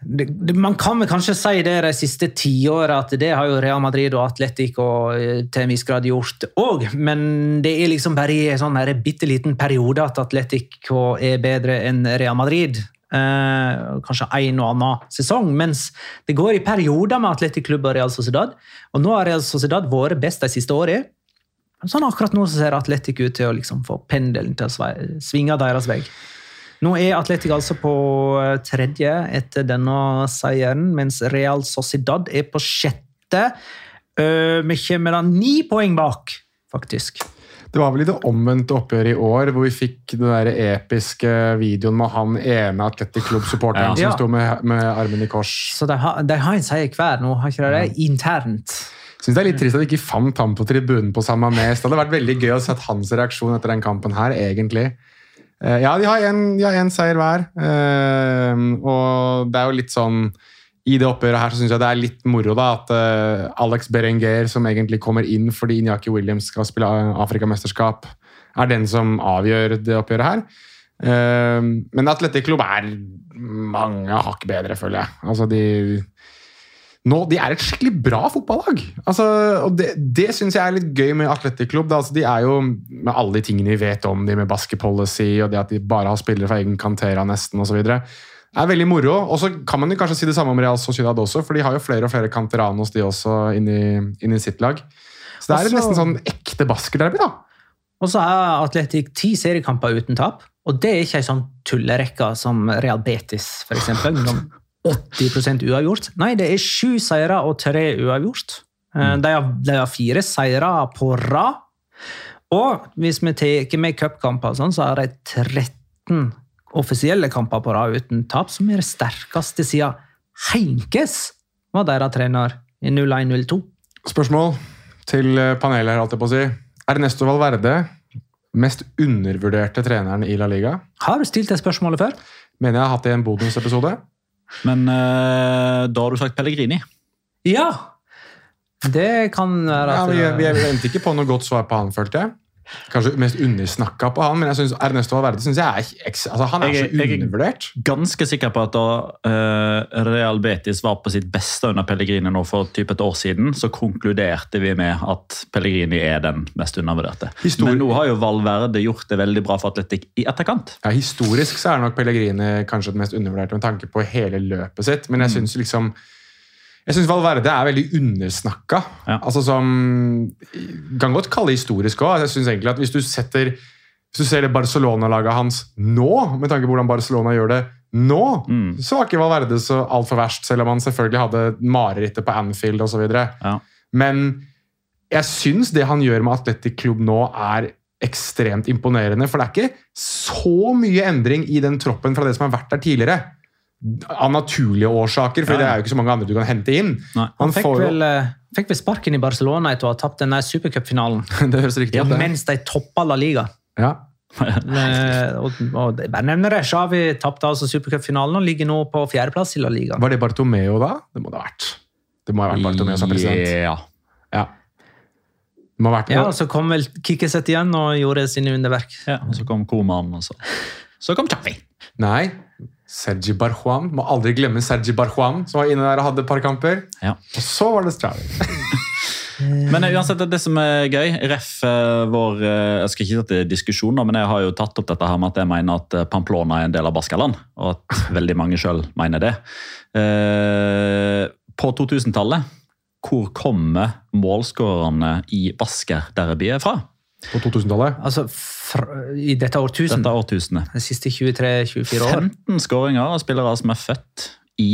det, det, man kan vel kanskje si det de siste tiåra, at det har jo Real Madrid og Atletic og til en viss grad gjort òg, men det er liksom bare i en sånn bitte liten periode at Atletic er bedre enn Real Madrid. Eh, kanskje en og annen sesong, mens det går i perioder med Atletic Klubb og Real Sociedad. Og nå har Real Sociedad vært best de siste årene. Sånn akkurat nå så ser Atletic ut til å liksom få pendelen til å svinge deres vei. Nå er Atletic altså på eh, tredje etter denne seieren, mens Real Sociedad er på sjette. Eh, Vi kommer da ni poeng bak, faktisk. Det var vel i det omvendte oppgjøret i år, hvor vi fikk den der episke videoen med han ene Atletic Club-supporteren Ja. som sto med, med armen i kors. Så de har, de har en seier hver nå, har ikke de det? Internt. Synes det er litt trist at vi ikke fant ham på tribunen på samme mest. Det hadde vært veldig gøy å sett hans reaksjon etter den kampen her, egentlig. Eh, Ja, de har en seier hver. eh, Og det er jo litt sånn I det oppgjøret her så syns jeg det er litt moro da, at eh, Alex Berenguer, som egentlig kommer inn fordi Inyaki Williams skal spille Afrikamesterskap, er den som avgjør det oppgjøret her. Men Atletic Club er mange hakk bedre, føler jeg. Altså, de nå, De er et skikkelig bra fotballag. Altså, og Det, det syns jeg er litt gøy med Atletic Club. Da. Altså, de er jo, Med alle de tingene vi vet om de med basket policy og det at de bare har spillere fra egen kantera nesten osv. er veldig moro. Og så kan man jo kanskje si det samme om Real Sociedad også, for de har jo flere og flere canteranos de også inni, inni sitt lag. Så det er Også- nesten sånn ekte basketderby, da. Og så er Atletic ti seriekamper uten tap. Og det er ikke ei sånn tullerekke som Real Betis, f.eks. Med 80 uavgjort. Nei, det er sju seire og tre uavgjort. Eh, De har, de har fire seire på rad. Og hvis vi tar med cupkamper, sånn, så har de 13 offisielle kamper på rad uten tap, som er det sterkeste siden Heinkes var deres trener i 01-02. Spørsmål til eh, panelet her, alt jeg på å si. Ernesto Valverde, mest undervurderte treneren i La Liga. Har du stilt det spørsmålet før? Mener jeg har hatt det i en bonusepisode. Men uh, da har du sagt Pellegrini. Ja! Det kan være Ja, at vi, vi, vi endte ikke på noe godt svar på han, følte jeg. Kanskje mest undersnakka på han, men jeg synes Ernesto Valverde synes jeg er, altså, han er Jeg- så jeg- er Ganske sikker på at da eh, Real Betis var på sitt beste under Pellegrini nå for typ et år siden, så konkluderte vi med at Pellegrini er den mest undervurderte. Histori- Men nå har jo Valverde gjort det veldig bra for Atletic i etterkant. Ja, historisk så er nok Pellegrini kanskje den mest undervurderte med tanke på hele løpet sitt, men jeg synes syns liksom jeg synes Valverde er veldig undersnakka. Ja. Altså som Kan godt kalle det historisk òg. Jeg synes egentlig at hvis du setter hvis du ser det Barcelona-laget hans nå, med tanke på hvordan Barcelona gjør det nå, Mm. så var ikke Valverde så altfor verst, selv om han selvfølgelig hadde marerittet på Anfield osv. Ja. Men jeg syns det han gjør med Atletic Klubb nå, er ekstremt imponerende. For det er ikke så mye endring i den troppen fra det som har vært der tidligere. Av naturlige årsaker, for Ja, ja. det er jo ikke så mange andre du kan hente inn. Nei. Han fikk får vel, eh, fikk vel sparken i Barcelona etter å ha tapt den der supercupfinalen. Det høres riktig ut. det. Mens de toppa La Liga. Ja. Eh, og, og det- bare nevner det, Xavi tapte altså supercupfinalen og ligger nå på fjerdeplass i La Liga. Var det Bartomeo da? Det må det ha vært. Det må ha vært Bartomeo som president. Ja. Ja. Det må ha vært Ja, og Så kom vel Kikkiset igjen og gjorde sine underverk. ja. Og så kom Koman, og så, så kom Chavi. Nei, Sergi Barjuan. Må aldri glemme Sergi Barjuan, som var inne der og hadde et par kamper. Ja. Og så var det Stravi. Men eh, uansett, det som er gøy Ref eh, vår eh, Jeg skal ikke ta til diskusjon, men jeg har jo tatt opp dette her med at jeg mener at Pamplona er en del av Baskaland, og at veldig mange sjøl mener det. Eh, På 2000-tallet, hvor kommer målskårerne i Basker-derbyet fra? På 2000-tallet. Altså, fra, I dette årtusen. Dette årtusenet. De siste 23-24 år. 15 skåringer av spillere som er født i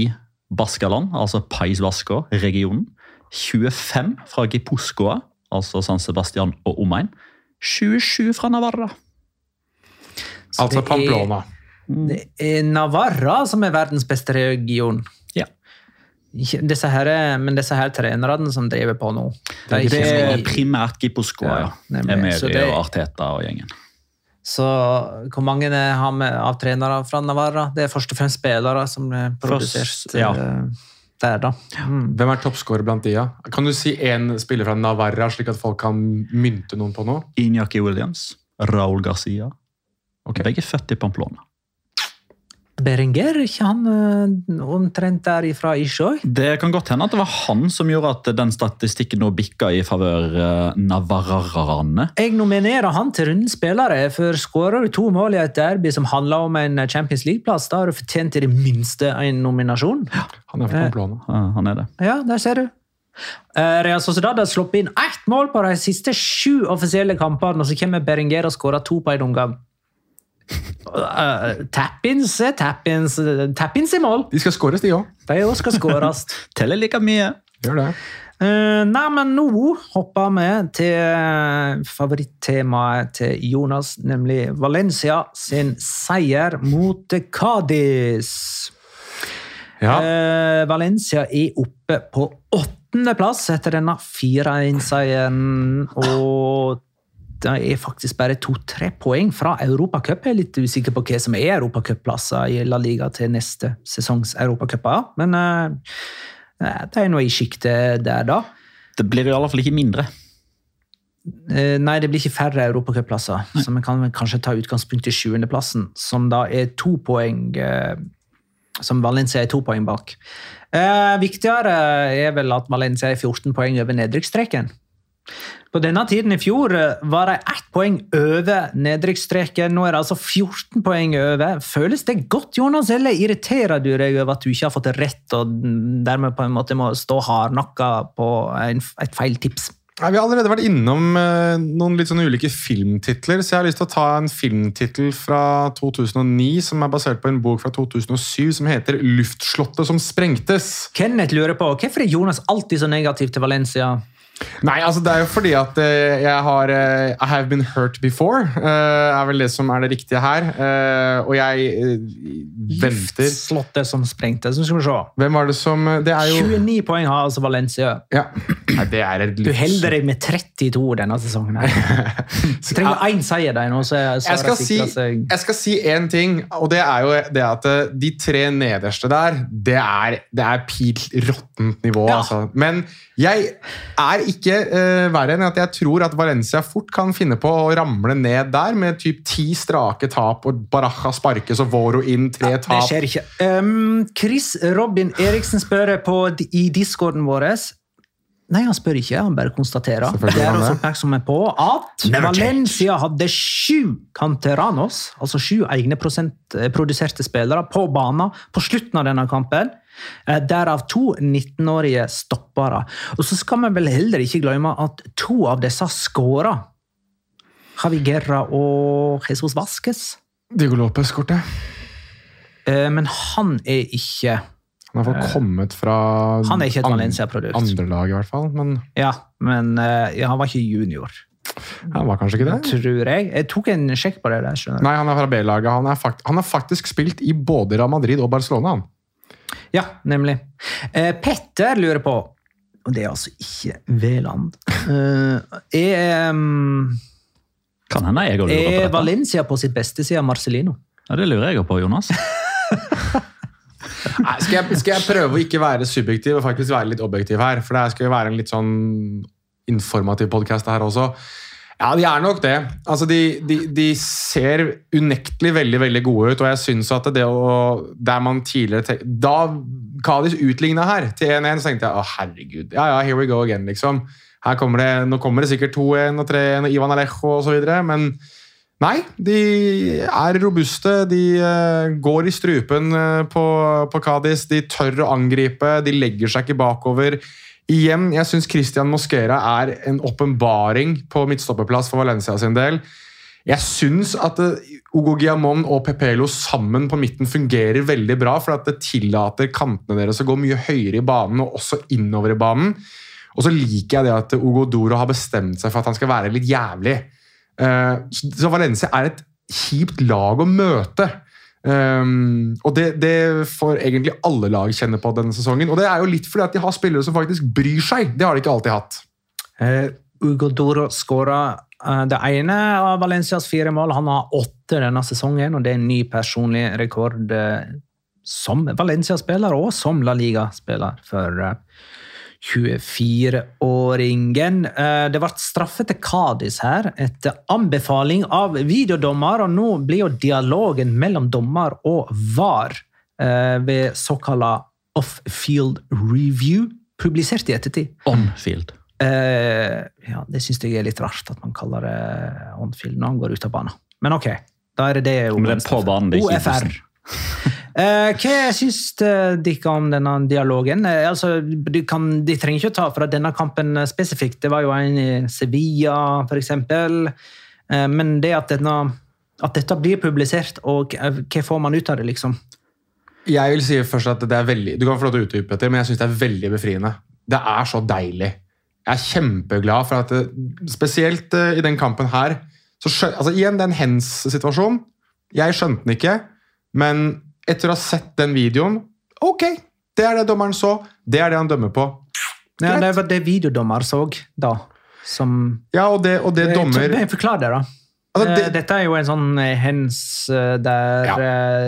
Baskaland, altså Pais Vasco-regionen. 25 fra Gipuzkoa, altså San Sebastian og omegn. 27 fra Navarra. Så Altså det er- Pamplona. Det er Navarra som er verdens beste region. Disse her, men disse her trenerne som driver på nå Det er det er primært Gipuzkoa, Ja. Emery Så det- og Arteta og gjengen. Så hvor mange har vi av trenere fra Navarra? Det er først og fremst spillere som er produsert ja. eh, der, da. Mm. Hvem er toppskårer blant de? Ja? Kan du si én spiller fra Navarra, slik at folk kan mynte noen på noe? Inyaki Williams, Raúl Garcia. Okay. Begge født i Pamplona. Berenger, er ikke han eh, omtrent derifra ikke òg? Det kan godt hende at det var han som gjorde at den statistikken nå bikka i favør uh. Jeg nominerer han til rundens spillere, for skårer du to mål i et derby som handler om en Champions League-plass, da har du fortjent i det minste en nominasjon. Han er fra Eh. Ja, han er det. Ja, der ser du. Eh, Real Sociedad har sluppet inn ett mål på de siste sju offisielle kampene, og så kommer Berenger og skårer to på en omgang. Uh, Tappins er tappins. Tappins i mål! De skal skåres, de òg. De òg skal skåres. Teller like mye. Gjør det. Uh, nei, men nå hopper vi til eh, favorittemaet til Jonas, nemlig Valencia sin seier mot Cádiz. Ja. Uh, Valencia er oppe på åttendeplass etter denne 4-1-seieren. Og det er faktisk bare to-tre poeng fra Europacup. Jeg er litt usikker på hva som er europacupplasser i La Liga til neste sesongs europacuper. Men uh, det er noe i sjiktet der, da. Det blir i alle fall ikke mindre. Uh, Nei, det blir ikke færre europacupplasser. Så vi kan kanskje ta utgangspunkt i sjuendeplassen, som da er to poeng uh, Som Valencia er to poeng bak. Eh, viktigere er vel at Valencia er 14 poeng over nedrykksstreken. På denne tiden i fjor eh, var de ett poeng over nedrykksstreken. Nå er det altså 14 poeng over. Føles det godt, Jonas, eller irriterer du deg over at du ikke har fått rett, og dermed på en måte må stå hardnakka på en, et feil tips? Nei, vi har allerede vært innom eh, noen litt sånn ulike filmtitler, så jeg har lyst til å ta en filmtittel fra 2009 som er basert på en bok fra 2007 som heter 'Luftslottet som sprengtes'. Kenneth lurer på hvorfor er Jonas alltid så negativ til Valencia? Nei, altså det er jo fordi at eh, jeg har eh, I have been hurt before, eh, er vel det som er det riktige her. Eh, og jeg venter Giftslottet som sprengte. Så skal vi se. Hvem var det som Det er jo 29 poeng har altså Valencia. ja. Nei, det er et Du holder deg med 32 denne sesongen. her. Du trenger én seier der nå, så er så jeg skal, si, seg jeg skal si én ting, og det er jo det at de tre nederste der, det er, det er pilt råttent nivå. Ja. Altså. Men jeg er ikke uh, verre enn at jeg tror at Valencia fort kan finne på å ramle ned der med typ ti strake tap, og Baraja sparkes og Voro inn tre tap. Det skjer ikke. Um, Chris Robin Eriksen spør på, i discorden vår Nei, han spør ikke, han bare konstaterer. Det er også det. på at Valencia hadde sju canteranos, altså sju egne eh, produserte spillere, på banen på slutten av denne kampen. Eh, Derav to 19-årige stoppere. Og så skal vi vel heller ikke glemme at to av disse skåra. Javi Guerra og Jesus Vasques. Diego Lopez-kortet. Eh, Men han er ikke Han har fått kommet fra Han er ikke et Valencia-produkt. andre lag, i hvert fall. Men Ja, men eh, ja, han var ikke junior, han var kanskje ikke det? tror jeg. Jeg tok en sjekk på det der. skjønner du. Nei, han er fra B-laget. Han, han har faktisk spilt i både Real Madrid og Barcelona. han. Ja, nemlig. Eh, Petter lurer på Og det er altså ikke Veland. Uh, er, um, Kan hende jeg òg lurer på er. Valencia på sitt beste siden Marcelino? Ja, det lurer jeg på, Jonas. Nei, skal, jeg, skal jeg prøve å ikke være subjektiv og faktisk være litt objektiv her? For det skal jo være en litt sånn informativ podkast her også. Ja, de er nok det. Altså, de, de, de ser unektelig veldig veldig gode ut, og jeg syns at det å Der man tidligere Da Kadis utligna her til 1-1, så tenkte jeg å herregud, ja ja, here we go again, liksom. Her kommer det, nå kommer det sikkert 2-1 og 3-1 og Ivan Alejo osv., men Nei, de er robuste. De eh, går i strupen eh, på, på Cádiz. De tør å angripe. De legger seg ikke bakover. Igjen, jeg syns Christian Mosquera er en åpenbaring på midtstopperplass for Valencia sin del. Jeg syns at Ogo Giamon og Pepelo sammen på midten fungerer veldig bra, for at det tillater kantene deres å gå mye høyere i banen og også innover i banen. Og så liker jeg det at Ogo Doro har bestemt seg for at han skal være litt jævlig. Eh, så Valencia er et kjipt lag å møte. Um, og det, det får egentlig alle lag kjenne på denne sesongen. Og det er jo litt fordi at de har spillere som faktisk bryr seg. Det har de ikke alltid hatt. Uh, Ugo Doro skåra uh, det ene av Valencias fire mål. Han har åtte denne sesongen, og det er en ny personlig rekord uh, som Valencia-spiller og som La Liga-spiller for eh, 24-åringen. Eh, Det ble straffe til Kadis her etter anbefaling av videodommer, og nå blir jo dialogen mellom dommer og VAR eh, ved såkalla off-field review publisert i ettertid. On-field. Eh, ja, Det syns jeg er litt rart at man kaller det on-field når han går ut av banen. Men ok, da er det det. Men det er på banen, det er ikke OFR. Eh, hva syns eh, dere om denne dialogen? Eh, altså, de, kan, de trenger ikke å ta fra denne kampen spesifikt. Det var jo en i Sevilla, f.eks. Eh, men det at, denne, at dette blir publisert, og eh, hva får man ut av det, liksom? Jeg vil si først at det er veldig, Du kan få lov til å utdype dette, men jeg syns det er veldig befriende. Det er så deilig. Jeg er kjempeglad for at det, Spesielt i den kampen her så skjøn, altså Igjen, en hens-situasjon. Jeg skjønte den ikke, men etter å ha sett den videoen Ok, det er det dommeren så. Det er det han dømmer på. Ja, det var det videodommer så da. Som Ja, og det, og det dommer Forklar det, da. Altså, det- Eh, Dette er jo en sånn eh, hens eh, der Ja.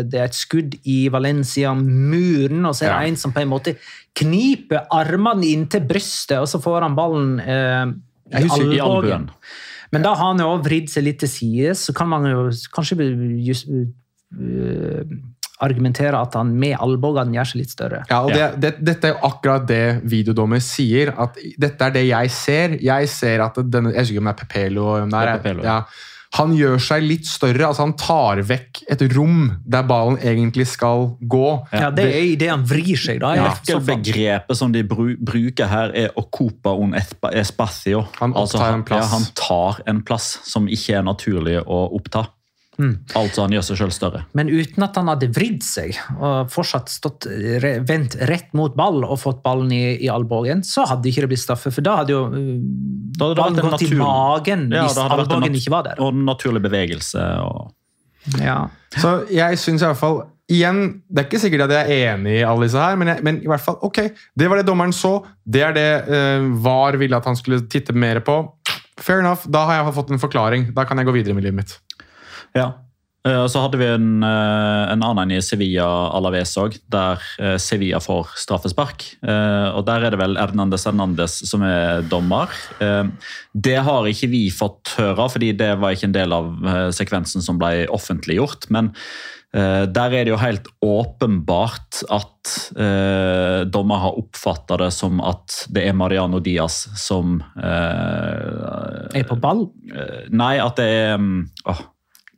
det er et skudd i Valencia-muren, og så er det Ja. en som på en måte kniper armene inntil brystet, og så får han ballen eh, i albuen. Men da har han jo vridd seg litt til side, så kan man jo kanskje just, øh, argumenterer at han med albuene gjør seg litt større. Ja, og det, det, Dette er jo akkurat det videodommer sier. at Dette er det jeg ser. Jeg ser at denne, jeg husker ikke om det er Pepelo. Om det er, Det er Pepelo. ja, han gjør seg litt større. altså Han tar vekk et rom der ballen egentlig skal gå. Ja, Det er idet han vrir seg, da. Ja. Nøkkelbegrepet som de bru bruker her, er 'ocupa un espacio'. Han opptar en plass. Ja, han tar en plass som ikke er naturlig å oppta. Hmm. Altså han gjør seg sjøl større. Men uten at han hadde vridd seg og fortsatt stått re, vendt rett mot ball og fått ballen i, i albuen, så hadde ikke det blitt straffe. For da hadde jo uh, Da hadde ballen gått gått i magen Ja, hvis det hadde vært en albuen ikke var der. Og naturlig bevegelse. Og... Ja. Så jeg syns i hvert fall Igjen, Det er ikke sikkert at jeg er enig i alle disse her, men, jeg, men i hvert fall, ok, det var det dommeren så. Det er det uh, VAR ville at han skulle titte mer på. Fair enough, Da har jeg fått en forklaring. Da kan jeg gå videre med livet mitt. Ja. Eh, Så hadde vi en, eh, en annen i Sevilla Alaves òg, der eh, Sevilla får straffespark. Og Der er det vel Hernandez Hernandez som er dommer. Det har ikke vi fått høre, fordi det var ikke en del av sekvensen som ble offentliggjort. Men der er det jo helt åpenbart at dommer har oppfatta det som at det er Mariano Diaz som Er på ball. Nei, at det er mm, åh,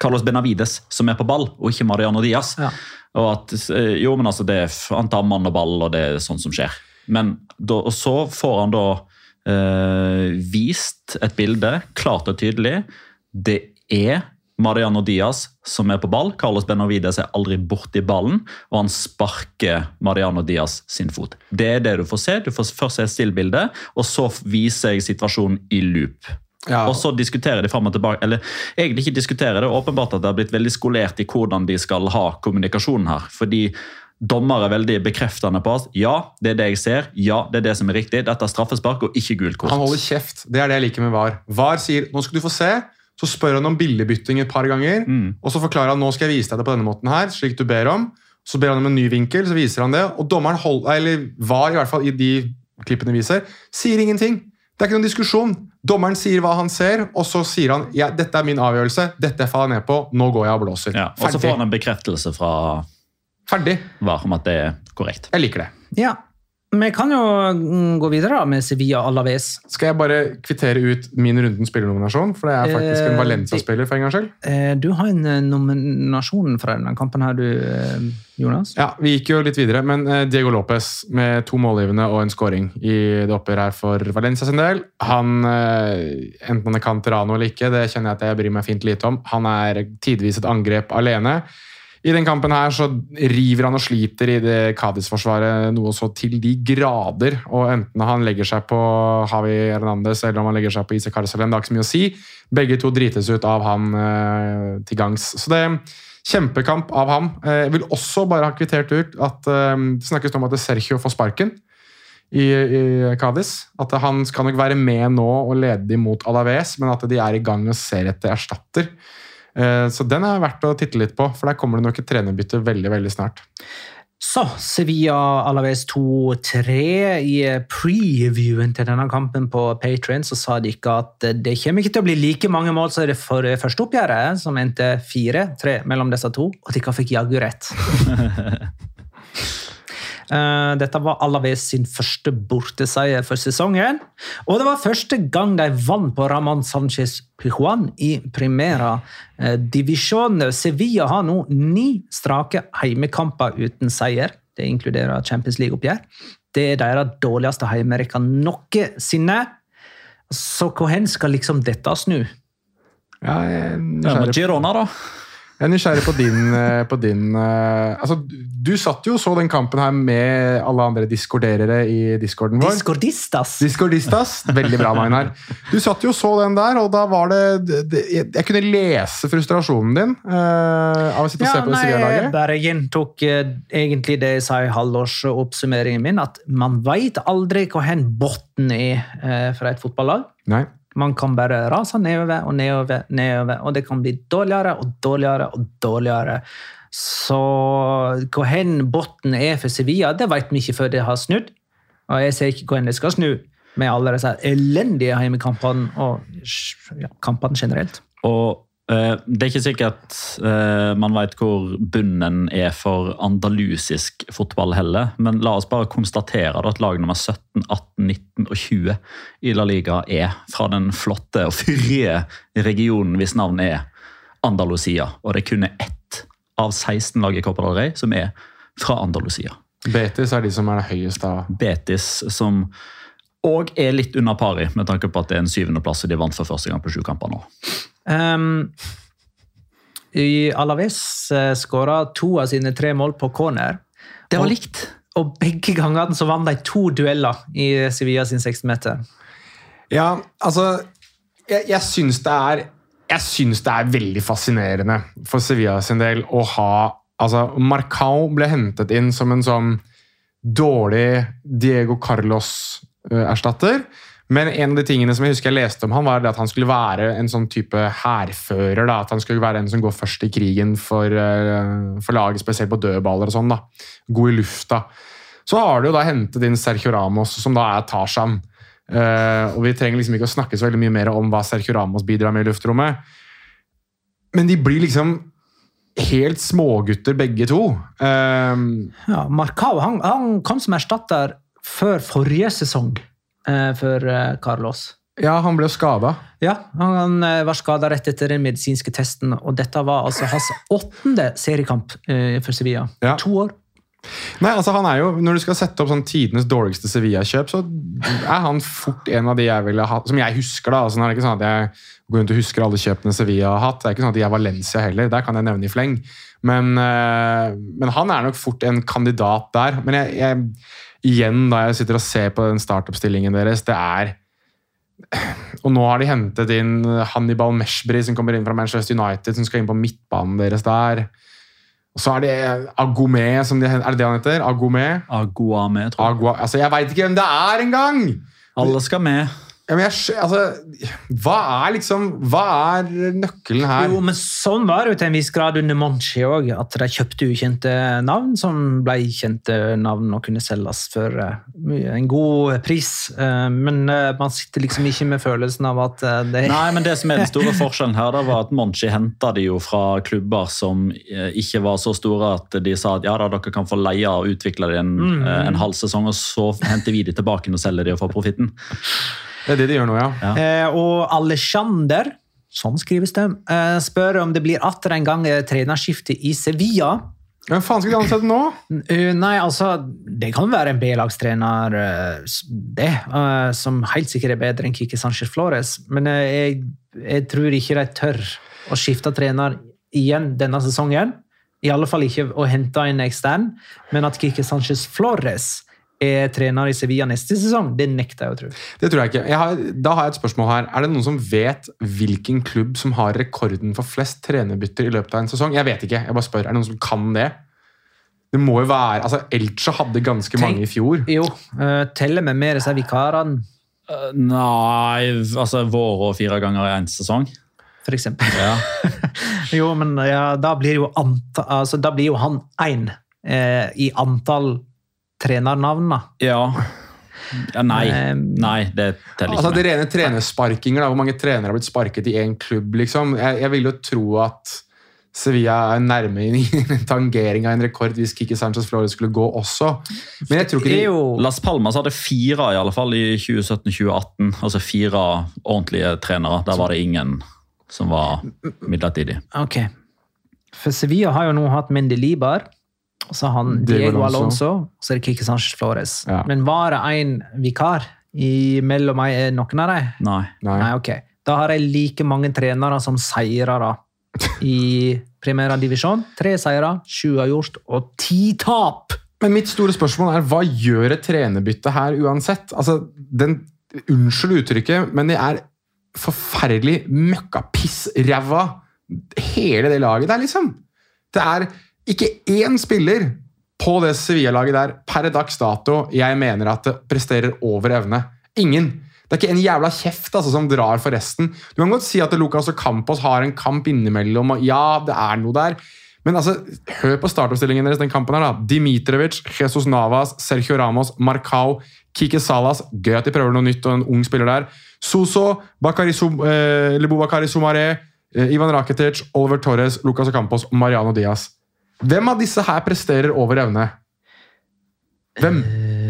Carlos Benavides som er på ball, og ikke Mariano Diaz. Ja. Og at, eh, jo, men altså, det Han tar mann og ball, og det er sånt som skjer. Men da, og så får han da eh, vist et bilde, klart og tydelig. Det er Mariano Diaz som er på ball. Carlos Benavides er aldri borti ballen, og han sparker Mariano Diaz sin fot. Det er det du får se. Du får først se stillbildet, og så viser jeg situasjonen i loop. Ja, Og så diskuterer de fram og tilbake, eller egentlig ikke diskuterer, det er åpenbart at det har blitt veldig skolert i hvordan de skal ha kommunikasjonen her. Fordi dommer er veldig bekreftende på at ja, det er det jeg ser, ja, det er det som er riktig, dette er straffespark og ikke gult kort. Han holder kjeft. Det er det jeg liker med VAR. VAR sier nå skal du få se, så spør han om bildebytting et par ganger. Mm. Og så forklarer han nå skal jeg vise deg det på denne måten her, slik du ber om. Så ber han om en ny vinkel, så viser han det. Og dommeren hold, eller VAR, i hvert fall i de klippene viser, sier ingenting. Det er ikke noen diskusjon. Dommeren sier hva han ser, og så sier han ja, dette er min avgjørelse, dette faller jeg ned på, nå går jeg og blåser. Ja, og så får han en bekreftelse fra Ferdig. VAR om at det er korrekt. Jeg liker det. Ja. Vi kan jo mm, gå videre da med Sevilla Alaves. Skal jeg bare kvittere ut min rundens spillernominasjon? For det er faktisk en Eh, Valencia-spiller for en gangs skyld. Eh, Du har en eh, nominasjon fra denne kampen her, du, Jonas. Ja, Vi gikk jo litt videre, men Diego Lopez med to målgivende og en scoring i det oppgjøret her for Valencia sin del. Han, Enten han er Canterano eller ikke, det kjenner jeg at jeg bryr meg fint lite om. Han er tidvis et angrep alene. I den kampen her så river han og sliter i det Cádiz-forsvaret noe så til de grader. Og enten han legger seg på Javi Hernandez eller om han legger seg på Isak Arcelem, det har ikke så mye å si. Begge to drites ut av han eh, til gangs. Så det Kjempekamp av ham. Eh, Jeg vil også bare ha kvittert ut at eh, det snakkes om at Sergio får sparken i, i Cádiz. At han skal nok være med nå og lede dem mot Alaves, men at de er i gang og ser etter erstatter. Eh, Så den er verdt å titte litt på, for der kommer det nok et trenerbytte veldig veldig snart. Så Sevilla Alaves 2-3. I previewen til denne kampen på Patrion så sa de ikke at det kommer ikke til å bli like mange mål som det for første oppgjøret, som endte 4-3 mellom disse to, og de fikk jaggu rett. Eh, Dette var Alaves sin første borteseier for sesongen. Og det var første gang de vant på Ramón Sánchez Pijuan i Primera eh, Divisjon. Sevilla har nå ni strake heimekamper uten seier. Det inkluderer Champions League-oppgjør. Det er deres dårligste heimerekke noensinne. Så hvor hen skal liksom dette snu? Ja, jeg er Ja, men nysgjerrig, Girona, da? jeg er nysgjerrig på din, eh, på din altså, Du satt jo og så den kampen her med alle andre diskorderere i discorden vår. Discordistas! Discordistas. Veldig bra, Magnar. Du satt jo og så den der, og da var det, det jeg, kunne lese frustrasjonen din uh, av å sitte og Ja, se på det nei, jeg bare gjentok uh, egentlig det jeg sa i halvårsoppsummeringen min, at man veit aldri hvor hen bunnen er uh, fra et fotballag. Nei. Man kan bare rase nedover og nedover, nedover, og det kan bli dårligere og dårligere og dårligere. Så hvor hen bunnen er for Sevilla, det vet vi ikke før det har snudd. Og jeg ser ikke hvor hen det skal snu med alle disse elendige heimekampene og ja, kampene generelt. Og Eh, Det er ikke sikkert eh, man vet hvor bunnen er for andalusisk fotball heller, men la oss bare konstatere at lag nummer 17, 18, 19 og 20 i La Liga er fra den flotte og fyrige regionen hvis navnet er Andalusia. Og det er kun ett av 16 lag i Copa del Rey som er fra Andalusia. Betis er de som er det høyeste av Betis, som òg er litt under pari, med tanke på at det er en syvendeplass og de vant for første gang på sju kamper nå. Um, i Alaves uh, skåra to av sine tre mål på corner. Det var Og- likt. Og begge gangene så vant de to dueller i Sevilla sin 16-meter. Ja, altså Jeg, jeg syns det er jeg syns det er veldig fascinerende for Sevilla sin del å ha altså Marcao ble hentet inn som en sånn dårlig Diego Carlos-erstatter. Men en av de tingene som jeg husker jeg leste om han var at han skulle være en sånn type hærfører. At han skulle være en som går først i krigen for, eh, for laget, spesielt på dødballer og sånn. da, God i lufta. Så har du jo da hentet inn Sergio Ramos, som da er Tarzan. Eh, og Vi trenger liksom ikke å snakke så veldig mye mer om hva Sergio Ramos bidrar med i luftrommet. Men de blir liksom helt smågutter begge to. Eh, Ja, Marcao han, han kom som erstatter før forrige sesong uh, for eh, Carlos. ja, han ble skada. Ja, Han eh, var skada rett etter den medisinske testen, og dette var altså hans åttende seriekamp eh, for Sevilla. Ja. To år. Nei, altså han er jo, Når du skal sette opp sånn tidenes dårligste Sevilla-kjøp, så er han fort en av de jeg ville hatt, som jeg husker. da, altså Det er ikke sånn at jeg går rundt og husker alle kjøpene Sevilla har hatt. Det er ikke sånn at de er Valencia heller, der kan jeg nevne i fleng. Men, eh, men han er nok fort en kandidat der. Men jeg, jeg, igjen, da jeg sitter og ser på den startoppstillingen deres, det er Og nå har de hentet inn Hannibal Meshbri, som kommer inn fra Manchester United, som skal inn på midtbanen deres der. Og så er det Agomé, som de, er det det han heter? Agomé? Aguame, tror jeg. Agua, altså, jeg veit ikke hvem det er engang! Alle skal med. Ja, men jeg, altså, hva er liksom Hva er nøkkelen her? Jo, men sånn var det jo til en viss grad under Monchi òg. At de kjøpte ukjente navn som ble kjente navn og kunne selges for eh, en god pris. Eh, men eh, man sitter liksom ikke med følelsen av at det Nei, men det som er den store forskjellen her, da, var at Monchi henta de jo fra klubber som ikke var så store at de sa at ja da, dere kan få leie og utvikle det en, mm. en halv sesong, og så henter vi de tilbake og selger de og får profitten. Det er det de gjør nå, ja. Ja. Eh, og Alexander, sånn skrives det, eh, spør om det blir atter en gang eh, trenerskifte i Sevilla. Hvem faen skal de ansette nå? Nei, altså, det kan være en B-lagstrener, det, som helt sikkert er bedre enn Kike Sanchez Flores. Men jeg, jeg tror ikke de tør å skifte trener igjen denne sesongen. I alle fall ikke å hente en ekstern, men at Kike Sanchez Flores er trener i Sevilla neste sesong, det nekter jeg å tro. Det tror jeg ikke. Jeg har, da har jeg et spørsmål her. Er det noen som vet hvilken klubb som har rekorden for flest trenerbytter i løpet av en sesong? Jeg vet ikke. Jeg bare spør. Er det noen som kan det? Det må jo være, altså Elche hadde ganske Tenk- mange i fjor. Jo, uh, teller vi med disse vikarene, Uh, Nei, altså våre og fire ganger i én sesong. for eksempel. Ja. Jo, men ja, da, blir jo anta, altså, da blir jo han én eh, i antall trenernavn, da. ja. ja nei. Eh, nei, det teller Altså det rene trenersparkinger, da, hvor mange trenere har blitt sparket i én klubb, liksom. Jeg, jeg vil jo tro at Sevilla er nærme i en tangering av en rekord hvis Kiki Sanchez Flores skulle gå også. Men jeg tror ikke de jo Las Palmas hadde fire i alle fall i 2017-2018. Altså fire ordentlige trenere. Der var det ingen som var midlertidig. Ok. For Sevilla har jo nå hatt Mendy Libar, så har han Diego Diego Alonso. Og så er det Kike Sanchez Flores. Ja. Men var det en vikar i mellom meg, noen av dem? Nei. Nei. Nei, ok. Da har jeg like mange trenere som seirere i Primera Divisjon. Tre seire, sju har gjort, og ti tap! Men mitt store spørsmål er hva gjør et trenerbytte her uansett? Altså, den, Unnskyld uttrykket, men det er forferdelig møkkapissræva, hele det laget der, liksom. Det er ikke én spiller på det Sevilla-laget der per dags dato jeg mener at det presterer over evne. Ingen. Det er ikke en jævla kjeft altså, som drar for resten. Du kan godt si at Lucas Campos har en kamp innimellom, og ja, det er noe der. Men altså, hør på startoppstillingen deres den kampen her da. Dimitrovic, Jesus Navas, Sergio Ramos, Marcao, Kike Salas. Gøy at de prøver noe nytt og en ung spiller der. Soso, Bakari eh, Soumaré, eh, Ivan Rakitic, Oliver Torres, Lucas og Mariano Diaz. Hvem av disse her presterer over evne? Hvem?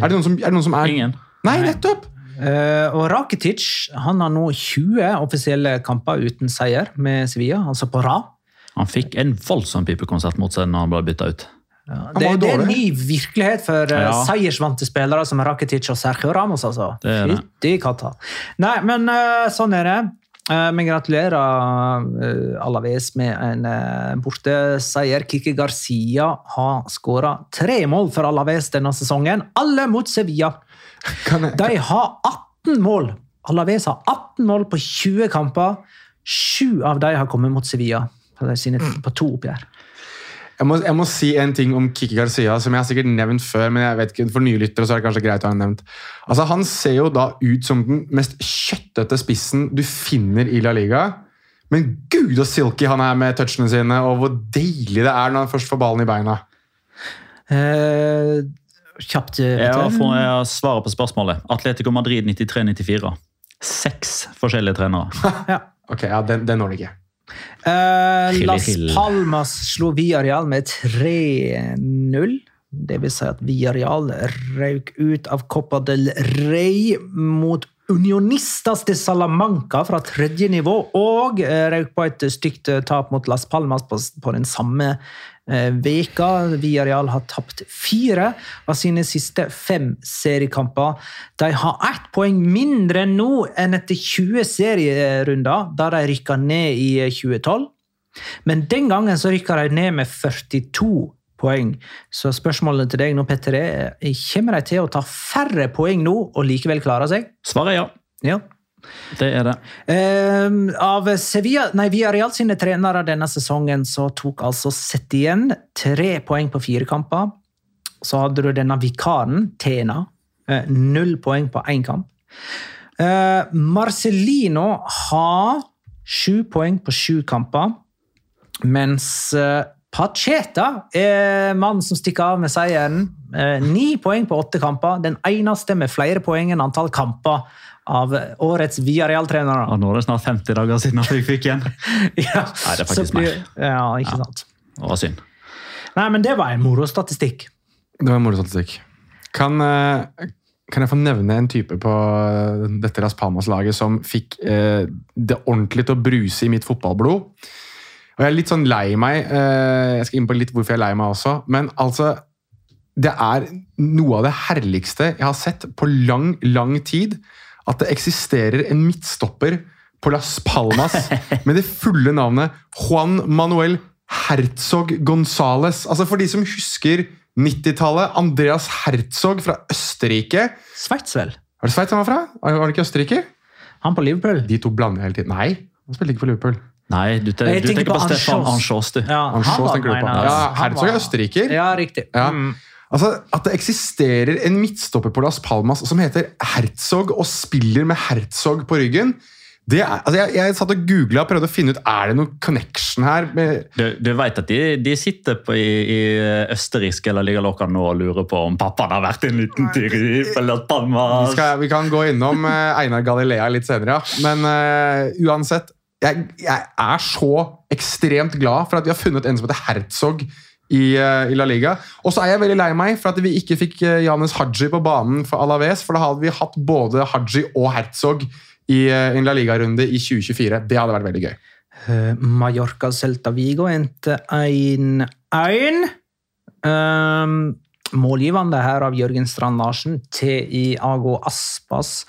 Er det noen som er, det noen som er Ingen. Nei, nettopp! Uh, og Rakitic han har nå 20 offisielle kamper uten seier med Sevilla, altså på rad. Han fikk en voldsom pipekonsert mot seg når han ble bytta ut. Ja, det, det er en ny virkelighet for Ja. seiersvante spillere som Rakitic og Sergio Ramos. altså. Det er det. Fytti katta. Nei, men uh, sånn er det. Eh, men gratulerer uh, Alaves med en uh, borteseier. Kiki Garcia har skåra tre mål for Alaves denne sesongen. Alle mot Sevilla. De har 18 mål. Alaves har 18 mål på 20 kamper. Sju av de har kommet mot Sevilla på, sine, på to oppgjør. Jeg, må, jeg må si en ting om Kiki Garcia, som jeg har sikkert nevnt før, men jeg vet ikke, for nye lyttere så er det kanskje greit å ha nevnt. Altså, Han ser jo da ut som den mest kjøttete spissen du finner i La Liga. Men gud og silky han er med touchene sine, og hvor deilig det er når han først får ballen i beina. Eh, kjapt eh, Jeg har, Petter. fått- jeg har på spørsmålet. Atletico Madrid 93-94. Seks forskjellige trenere. Ja. Ok, ja, Den, den når det ikke. I Las Palmas slo Villarreal med 3-0. Det vil si at Villarreal røk ut av Copa del Rey mot Unionistas de Salamanca fra tredje nivå, og eh, røk på et stygt eh, tap mot Las Palmas på, på den samme veka. Villarreal har tapt fire av sine siste fem seriekamper. De har ett poeng mindre nå enn etter 20 serierunder, da de rykka ned i eh, 2012. Men den gangen så rykka de ned med 42 poeng. Så spørsmålet til deg nå, Petter, er kommer de til å ta færre poeng nå og likevel klare seg? Svaret er ja. Ja. Det er det. Eh, av Sevilla, nei, Villarreal sine trenere denne sesongen så tok altså Setien tre poeng på fire kamper. Så hadde du denne vikaren, Tena, eh, null poeng på én kamp. Eh, Marcellino har sju poeng på sju kamper, mens eh, Pacheta er mannen som stikker av med seieren. Ni poeng på åtte kamper, den eneste med flere poeng enn antall kamper av årets Villarreal-trenere. Og nå er det snart 50 dager siden at jeg fikk igjen. Ja, Nei, det er faktisk så blir- Ja, ikke sant. Det var synd. Nei, men det var en morostatistikk. Det var en morostatistikk. Kan, eh, kan jeg få nevne en type på eh, dette Las Palmas-laget som fikk eh, det ordentlig til å bruse i mitt fotballblod? Og jeg er litt sånn lei meg. eh, jeg skal inn på litt hvorfor jeg er lei meg også. Men altså Det er noe av det herligste jeg har sett på lang, lang tid. At det eksisterer en midtstopper på Las Palmas med det fulle navnet Juan Manuel Herzog Gonzales. Altså For de som husker 90-tallet, Andreas Herzog fra Østerrike. Sveits, vel? Var det Sveits han var fra? Var det ikke Østerrike? Han på Liverpool. De to blander hele tiden. Nei, han spilte ikke for Liverpool. Nei, du, te, du tenker tenker på, på Stefan du. Ja, Anschos var- tenker du på. Ja, Herzog er østerriker. Ja, riktig. Ja. Mm. Altså, At det eksisterer en midtstopper på Las Palmas som heter Herzog, og spiller med Herzog på ryggen det er, altså jeg, jeg satt og googla og prøvde å finne ut er det noen connection her. Med, Du, du vet at de, de sitter på i, i østerriksk eller ligger loka nå og lurer på om pappaen har vært en liten tur i Palmas. Las vi, skal, vi kan gå innom eh, Einar Galilea litt senere, ja. men uh, uansett jeg, jeg er så ekstremt glad for at vi har funnet en som heter Herzog i, eh, i La Liga. Og så er jeg veldig lei meg for at vi ikke fikk eh, Janes Haji på banen for Alaves, for da hadde vi hatt både Haji og Herzog i eh, en La Liga-runde i 2024. Det hadde vært veldig gøy. Uh, Mallorca Celta Vigo endte 1-1. Um, målgivende her av Jørgen Strand Larsen til Iago Aspas.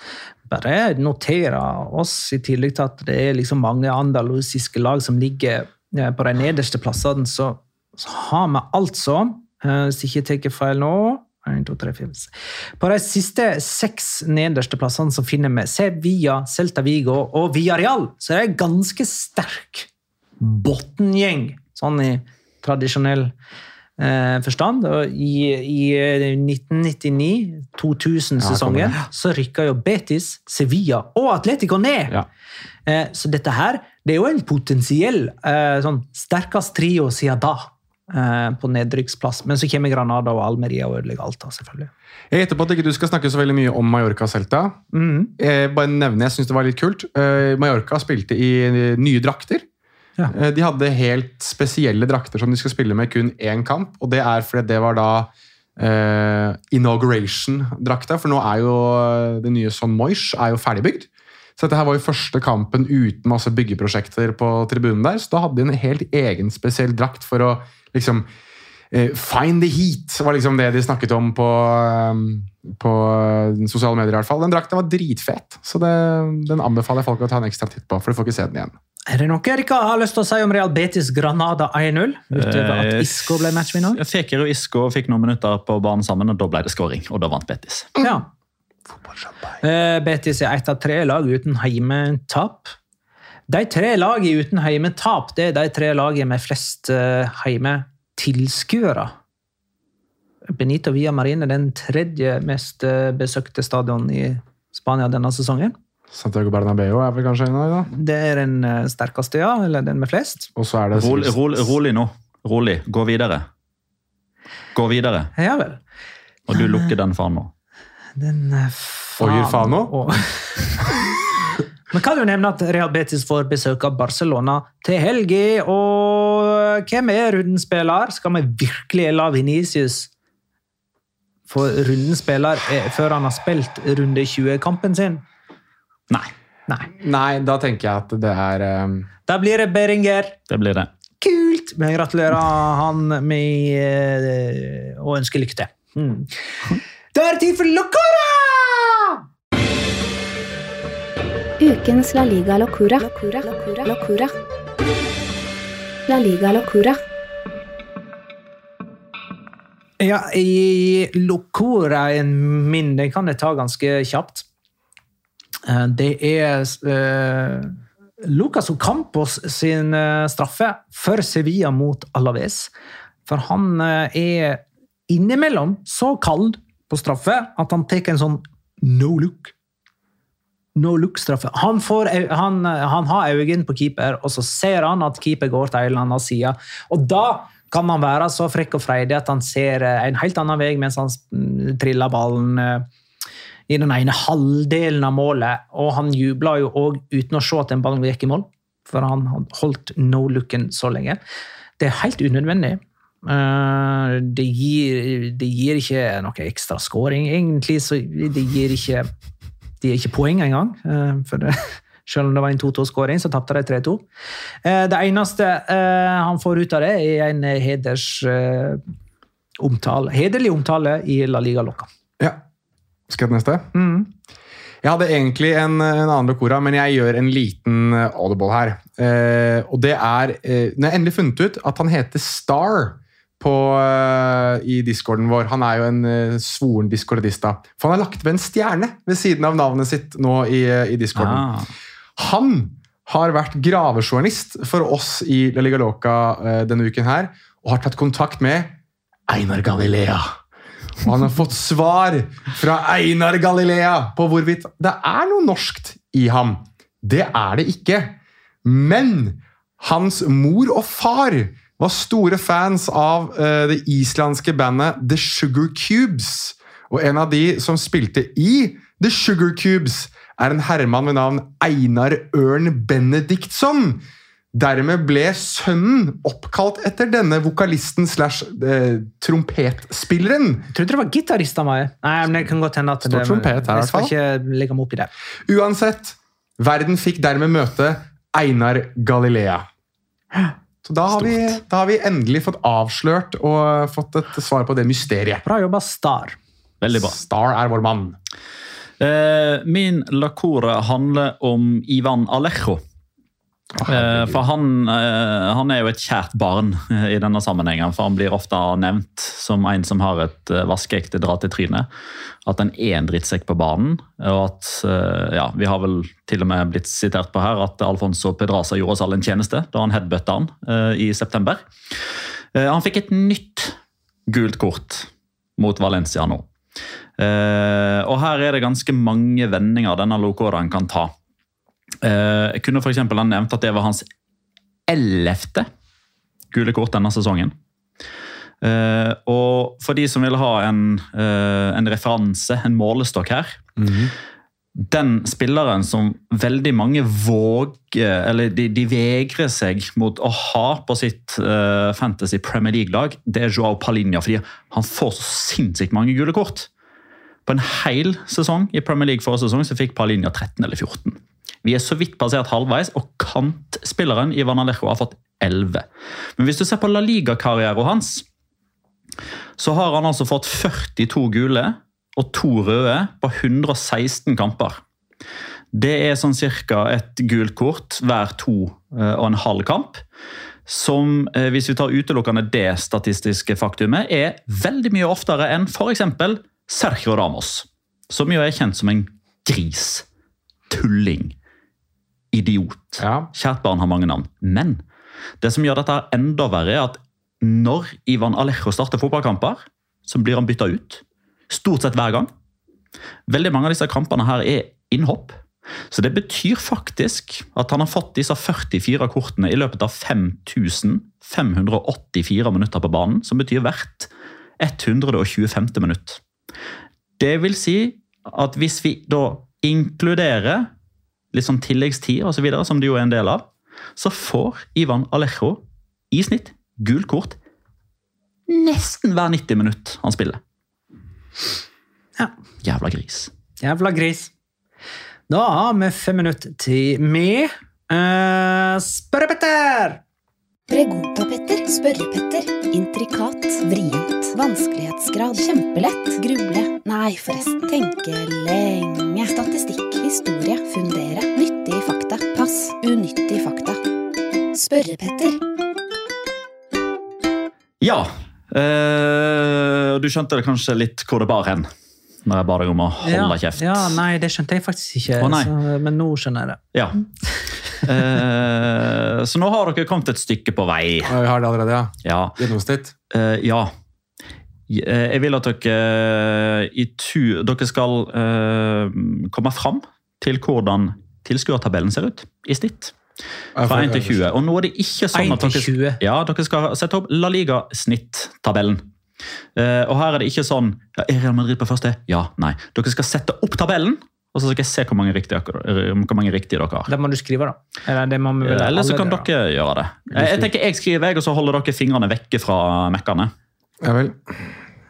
Bare notere oss, i tillegg til at det er liksom mange andalusiske lag som ligger på de nederste plassene, så, så har vi altså, eh, hvis jeg ikke tar feil nå 1, 2, 3, 4, På de siste seks nederste plassene så finner vi Sevilla, Celta Vigo og Villarreal. Så det er en ganske sterk bunngjeng, sånn i tradisjonell eh, forstand. Og I, i 1999-2000-sesongen Ja, så rykka jo Betis, Sevilla og Atletico ned. Ja. Eh, så dette her det er jo en potensiell eh, sånn sterkest trio siden da. Eh, På nedrykksplass. Men så kommer Granada og Almeria og ødelegger alt. da, selvfølgelig. Jeg gjetter på at ikke du skal snakke så veldig mye om Mallorca Celta. Mm. Jeg bare nevner, jeg synes det var litt kult. Eh, Mallorca spilte i nye drakter. Ja. Eh, De hadde helt spesielle drakter som de skal spille med kun én kamp, og det er fordi det var da eh, inauguration-drakta, for nå er jo eh, det nye Son Moish er jo ferdigbygd. Så dette her var jo første kampen uten masse byggeprosjekter på tribunen der, så da hadde de en helt egen spesiell drakt for å liksom eh, Find the heat var liksom det de snakket om på, eh, på eh, sosiale medier. i hvert fall. Den drakten var dritfet, så det, den anbefaler jeg folk å ta en ekstra titt på. for du får ikke se den igjen. Er det noe Erika har lyst til å si om Real Betis Granada 1-0? Utover at Eh, Isco ble matchvinner? Feker og Isco fikk noen minutter på banen sammen, og da ble det skåring. Og da vant Betis. Ja. Eh, Betis er ett av tre lag uten heimetap. De tre lagene uten heimetap det er de tre lagene med flest uh, heimetilskuere. Benito Via Marine er den tredje mest eh, besøkte stadion i Spania denne sesongen. Santiago Bernabeu er vel kanskje en av dem. Det er den eh, sterkeste, ja. Eller den med flest. Og så er det Rolig, rolig, rolig nå. Rolig. Gå videre. Gå videre. Ja vel. Og du lukker den faen nå. Den eh, faen Oyer Fano? og- Men kan jo nevne at Real Betis får besøk av Barcelona til helga. Og hvem er rundens spiller? Skal vi virkelig la Venicius få rundens spiller eh, før han har spilt runde 20-kampen sin? Nei, Nei. Nei, da tenker jeg at det er um... Da blir det Beringer. det blir det. Kult! Men gratulerer han med eh, og ønsker lykke til. Mm. Da er det tid for Locora! Ukens La Liga Locura. Locura. Locura. Locura. La Liga Locura. Ja, i Locoraen min, den kan jeg ta ganske kjapt. Eh, Det er uh, Lucas Ocampos sin eh, straffe for Sevilla mot Alaves. For han er innimellom så kald på straffe at han tar en sånn no look. No look-straffe. Han, han, han har øynene på keeper, og så ser han at keeper går til en eller annen side. Og da kan han være så frekk og freidig at han ser eh, en helt annen vei mens han mm, triller ballen eh, i den ene halvdelen av målet. Og han jubla jo òg uten å se at den ballen gikk i mål, for han holdt no-looken så lenge. Det er helt unødvendig. Eh, Det gir, det gir ikke noe ekstra scoring. Egentlig så det gir ikke det gir ikke poeng engang. eh, For det, selv om det var en 2-2-skåring, så tapte de 3-2. Eh, Det eneste han får ut av det, er en heders omtale, hederlig omtale i La Liga Loca. Ja. Skal jeg til neste? Jeg hadde egentlig en, en annen Locora, men jeg gjør en liten audible her. Eh, og det er Når jeg endelig funnet ut at han heter Star på, eh, i discorden vår Han er jo en eh, svoren discordista. For han har lagt ved en stjerne ved siden av navnet sitt nå i, eh, i discorden. Ah. Han har vært gravejournalist for oss i La Liga Loca denne uken her, og har tatt kontakt med Einar Galilea. Og han har fått svar fra Einar Galilea på hvorvidt det er noe norskt i ham. Det er det ikke. Men hans mor og far var store fans av uh, det islandske bandet The Sugar Cubes. Og en av de som spilte i The Sugar Cubes, er en herremann ved navn Einar Ørn Benediktsson. Dermed ble sønnen oppkalt etter denne vokalisten slash eh, trompetspilleren. Jeg trodde det var gitarist av meg. Nei, men det kan godt hende at det, trompet her, Jeg skal ikke legge meg opp i det. Uansett, verden fikk dermed møte Einar Galilea. Så da har, vi, da har vi endelig fått avslørt og fått et svar på det mysteriet. Bra jobba, Star. Veldig bra. Star er vår mann. Eh, min Lacora handler om Ivan Alejo. Eh, for han, eh, han er jo et kjært barn eh, i denne sammenhengen, for han blir ofte nevnt som en som har et vaskeekte dra til trynet. At han er en drittsekk på banen. Og at, ja, Vi har vel til og med blitt sitert på her at Alfonso Pedraza gjorde oss alle en tjeneste da han headbutta han i september. Eh, han fikk et nytt gult kort mot Valencia nå. Eh, og her er det ganske mange vendinger denne lokoren kan ta. Eh, jeg kunne eksempel ha nevnt at det var hans ellevte gule kort denne sesongen. Eh, og for de som vil ha en, eh, en referanse, en målestokk her den spilleren som veldig mange våger Eller de, de vegrer seg mot å ha på sitt Fantasy Premier League-lag, det er Joao Palinja. Fordi han får så sinnssykt mange gule kort. På en hel sesong i Premier League forrige sesong så fikk Palinja 13 eller 14. Vi er så vidt passert halvveis, og kantspilleren Ivan Alejo har fått 11. Men hvis du ser på La Liga-karrieren hans, så har han altså fått 42 gule og to røde på 116 kamper. Det er sånn ca. et gult kort hver to eh, og en halv kamp. Som, eh, hvis vi tar utelukkende det statistiske faktumet, er veldig mye oftere enn f.eks. Sergio Ramos. Som jo er kjent som en gris. Tulling. Idiot. Ja. Kjært barn har mange navn. Men det som gjør dette enda verre, er at når Ivan Alejo starter fotballkamper, så blir han bytta ut. Stort sett hver gang. Veldig mange av disse kampene her er innhopp. Så det betyr faktisk at han har fått disse 44 kortene i løpet av 5584 minutter på banen, som betyr hvert 125. minutt. Det vil si at hvis vi da inkluderer litt sånn tilleggstid og så som det jo er en del av, så får Ivan Alejo i snitt gult kort nesten hver 90 minutt han spiller. Ja. Jævla gris. Jævla gris. Da har vi fem minutter til med uh, Spørrepetter! Pregunta-Petter, Spørre-Petter, intrikat, vrient, vanskelighetsgrad, kjempelett, gruble, nei forresten, tenke lenge, statistikk, historie, fundere, nyttige fakta, pass, unyttige fakta. Spørre-Petter. Ja. eh, du skjønte det kanskje litt hvor det bar hen, når jeg ba deg om å holde ja, kjeft. Ja, nei, det skjønte jeg faktisk ikke. oh, så, men nå skjønner jeg det. Ja. Eh, så nå har dere kommet et stykke på vei. Ja, Vi har det allerede, ja. Ja. Gjennomsnitt. Eh, ja. Eh, Jeg vil at dere i tur Dere skal eh, komme fram til hvordan tilskuertabellen ser ut i snitt. Fra 1 til 20. Og nå er det ikke sånn 1 at dere, 20. ja, dere skal sette opp La Liga-snitttabellen. Uh, og her er det ikke sånn ja, Er Real Madrid på første? Ja, nei. Dere skal sette opp tabellen, og så skal jeg se hvor mange riktige, hvor mange riktige dere har. Det må du skrive, da. Eller, det må vi vel Eller så kan dere, dere gjøre det. Jeg, jeg tenker jeg skriver, jeg, og så holder dere fingrene vekke fra mekkene. Ja vel.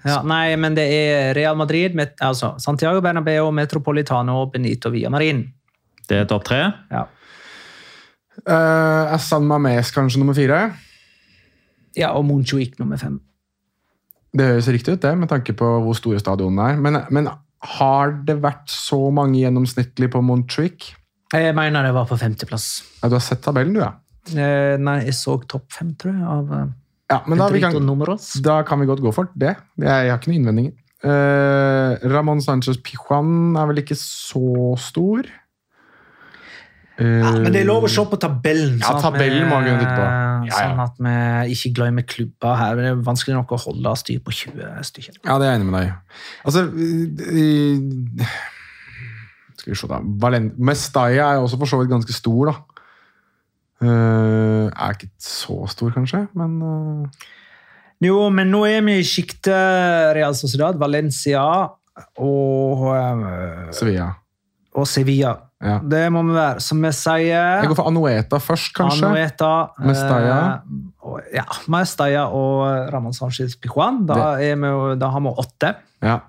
Ja, nei, men det er Real Madrid, med, altså Santiago Bernabeu, Metropolitano og Benito Villamarin. Det er topp tre. Ja. Uh, er San Mames kanskje nummer fire? ja, og Montjuic nummer fem. Det høres riktig ut, det, med tanke på hvor store stadionene er. Men, men har det vært så mange gjennomsnittlig på Montreux? Jeg mener det var på femteplass. Ja, du har sett tabellen, du, ja? Eh, nei, jeg så topp fem, tror jeg, av eh, Ja, men da, vi kan, da kan vi godt gå for det. jeg har ikke noen innvendinger. Eh, Ramón Sánchez Pijuan er vel ikke så stor? Ja, men det er lov å se på tabellen. Ja, sånn at tabellen må vi titte på. Ja, ja. Sånn at vi ikke glemmer klubber her. Det er vanskelig nok å holde styr på 20 stykker. Ja, det er jeg enig med deg. Altså i- Skal vi se, da. Valen Mestalla er også for så vidt ganske stor, da. Uh, er ikke så stor, kanskje, men uh... Jo, men nå er vi i sjiktet Real Sociedad, Valencia og, uh, Sevilla. og Sevilla. Ja. Det må vi være. Som vi sier Jeg går for Anueta først, kanskje. Anueta, Mestaya. eh, og, ja, Mestaya og Ramón Sánchez Pijuan. Da, da har vi åtte. Ja.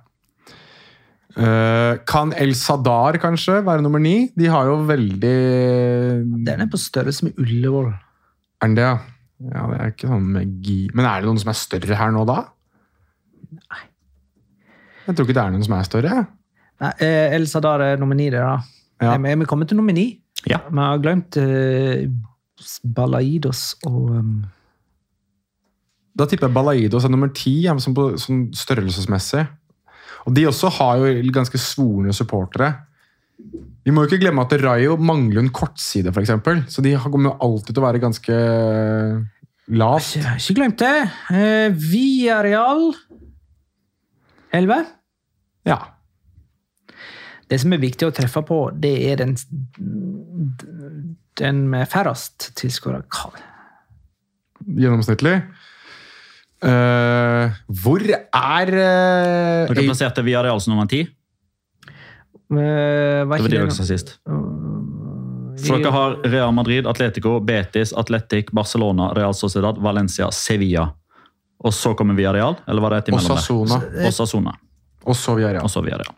Uh, kan El Sadar kanskje være nummer ni? De har jo veldig Den er på størrelse med Ullevål. Er den det, ja? Ja, det er ikke sånn magi... Men er det noen som er større her nå, da? Nei. Jeg tror ikke det er noen som er større. Nei, eh, El Sadar er nummer ni, det da. Ja. Vi- Er kommet til nummer ni? Ja. Vi har glemt uh, Balaidos og um, Da tipper jeg Balaidos er nummer ti, ja, sånn, sånn størrelsesmessig. Og de også har jo ganske svorne supportere. Vi må jo ikke glemme at Rayo mangler en kortside, f.eks. Så de kommer jo alltid til å være ganske lavt. Jeg har ikke glemt det. Uh, Via Real 11. Ja. Det som er viktig å treffe på, det er den, den med færrest tilskuere. Gjennomsnittlig. Uh, hvor er uh, Dere plasserte Real som nummer ti. Var Det var det dere sa sist. For dere har Real Madrid, Atletico, Betis, Atletic, Barcelona, Real Sociedad, Valencia, Sevilla. Og så kommer Villarreal? Eller var det et imellom der? Osasuna. Osasuna. Og så Villarreal.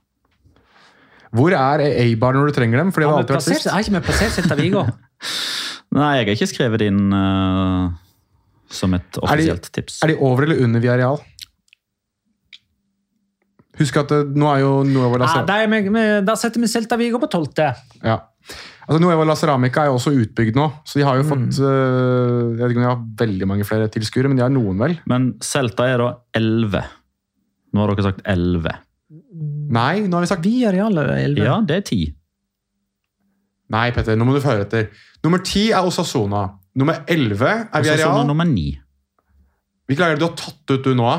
Hvor er Eibar når du trenger dem? Fordi det Har vi alltid vært plassert, sist. har ikke vi plassert Celta Vigo? Nei, jeg har ikke skrevet inn uh, som et offisielt tips. Er de over eller under Villarreal? Husk at det, nå er jo Nuevo La Ja, da, er setter vi Celta Vigo på tolvte. ja. altså, Nuevo Laceramica er jo også utbygd nå, så de har jo Mm. fått øh, Jeg vet ikke om de har veldig mange flere tilskuere, men de har noen, vel? Men Celta er da 11. Nå har dere sagt 11. Nei, nå har vi sagt Villarreal er elleve. Ja, det er 10. Nei, Petter, nå må du høre etter. Nummer ti er Osasona. Nummer elleve er Villarreal. Osasona nummer 9. Hvilke lag er det du har tatt ut du nå?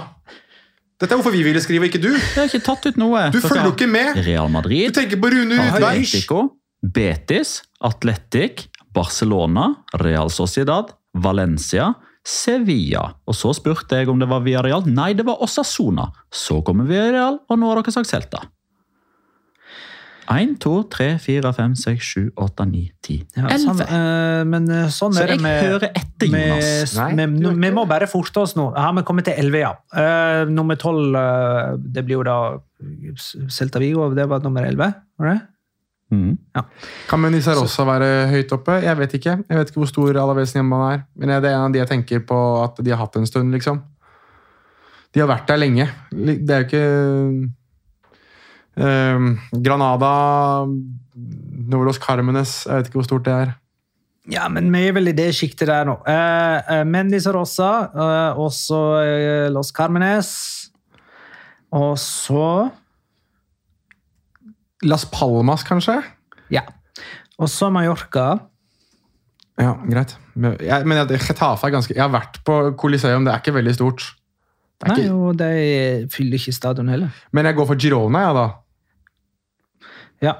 Dette er hvorfor vi ville skrive, ikke du. Jeg har ikke tatt ut noe. Du Dere følger jo ikke med. Real Madrid, Du tenker på Rune. Atletico, Betis, Atletic, Barcelona, Real Sociedad, Valencia, Sevilla. Og så spurte jeg om det var Villarreal. Nei, det var Osasona. Så kommer Villarreal, og nå har dere sagt Celta. 1, 2, 3, 4, 5, 6, 7, 8, 9, 10, Ja, 11. sånn, eh, men eh, sånn Så er det jeg hører etter, Jonas. Nei, med, du vi må bare forte oss nå. Har vi kommet til 11, ja. Uh, nummer 12, uh, det blir jo da Celta Vigo, det var nummer 11, var det? Mm. Kan Menisa også være høyt oppe? Jeg vet ikke. Jeg vet ikke hvor stor Alaves hjemmebane er. Men det er en av de jeg tenker på at de har hatt en stund, liksom. De har vært der lenge. Det er jo ikke um, Granada Novelos Carmenes Jeg vet ikke hvor stort det er. Ja, men vi er vel i det sjiktet der nå. Uh, uh, Mendis og Rossa, eh, og eh, Los Carmenes. Og så Las Palmas, kanskje? Ja. Og så Mallorca. Ja, greit. Men jeg, men Getafe er ganske Jeg har vært på Coliseum, det er ikke veldig stort. Det er Nei, ikke, og de fyller ikke stadion heller. men jeg går for Girona, ja, da. Ja.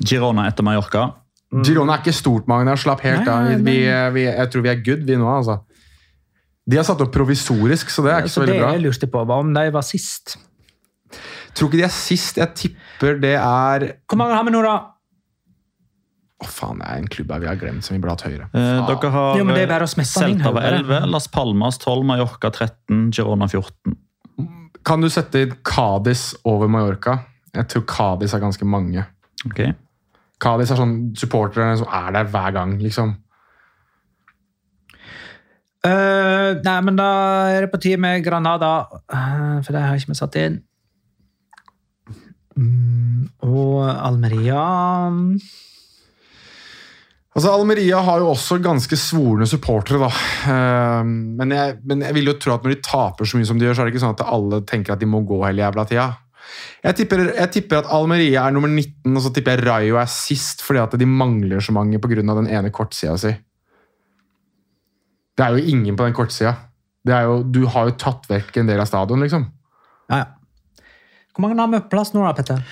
Girona etter Mallorca. Girona er ikke stort, Magna. Slapp helt av. nei, Vi, vi, jeg tror vi er good, vi nå, altså. De har satt opp provisorisk, så det er ikke så Så det veldig bra. jeg lurte på, var om de var sist. Tror ikke de er sist. Jeg tipper det er Hvor mange har vi nå, da? Å, faen, det er en klubb her vi har glemt som vi burde hatt høyere. Eh, dere har Jo, det er bare å Celta var 11, Las Palmas 12, Mallorca 13, Girona 14. Kan du sette inn Cádiz over Mallorca? Jeg tror Cádiz er ganske mange. Okay. Cádiz er sånn supportere som er der hver gang, liksom. Uh, nei, men da er det på tide med Granada, eh, for det har ikke vi satt inn. Mm, og Almeria Altså, Almeria har jo også ganske svorne supportere, da. Eh, Men jeg, men jeg vil jo tro at når de taper så mye som de gjør, så er det ikke sånn at alle tenker at de må gå hele jævla tida. Jeg tipper, jeg tipper at Almeria er nummer 19, og så tipper jeg Rayo er sist fordi at de mangler så mange pga. den ene kortsida si. Det er jo ingen på den kortsida. Jo, du har jo tatt vekk en del av stadion, liksom. Ja, ja. Hvor mange har vi på plass nå, da, Petter?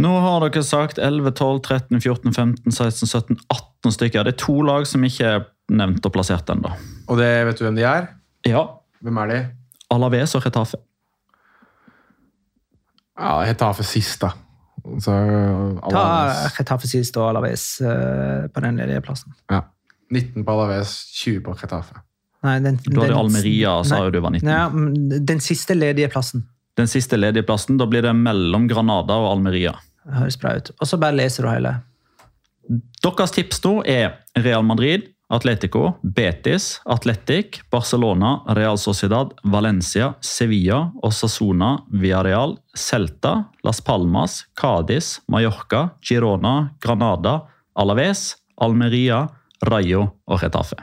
Nå har dere sagt 11, 12, 13, 14, 15, 16, 17, 18 stykker. Det er to lag som ikke er nevnt og plassert ennå. Og det vet du hvem de er? Ja. Hvem er de? Alaves og Retafe. Ja, Retafe sist, da. Så, Ta Retafe Getafe sist og Alaves uh, på den ledige plassen. Ja. 19 på Alaves, 20 på Retafe. Nei, den, du hadde den- Almeria, sa jo du var 19. Nei, den siste ledige plassen. Den siste ledige plassen, da blir det mellom Granada og Almeria. Det Høres bra ut. Og så bare leser du hele. Deres tips nå er Real Madrid, Atletico, Betis, Atletic, Barcelona, Real Sociedad, Valencia, Sevilla, Osasuna, Villarreal, Celta, Las Palmas, Cádiz, Mallorca, Girona, Granada, Alaves, Almeria, Rayo og Retafe.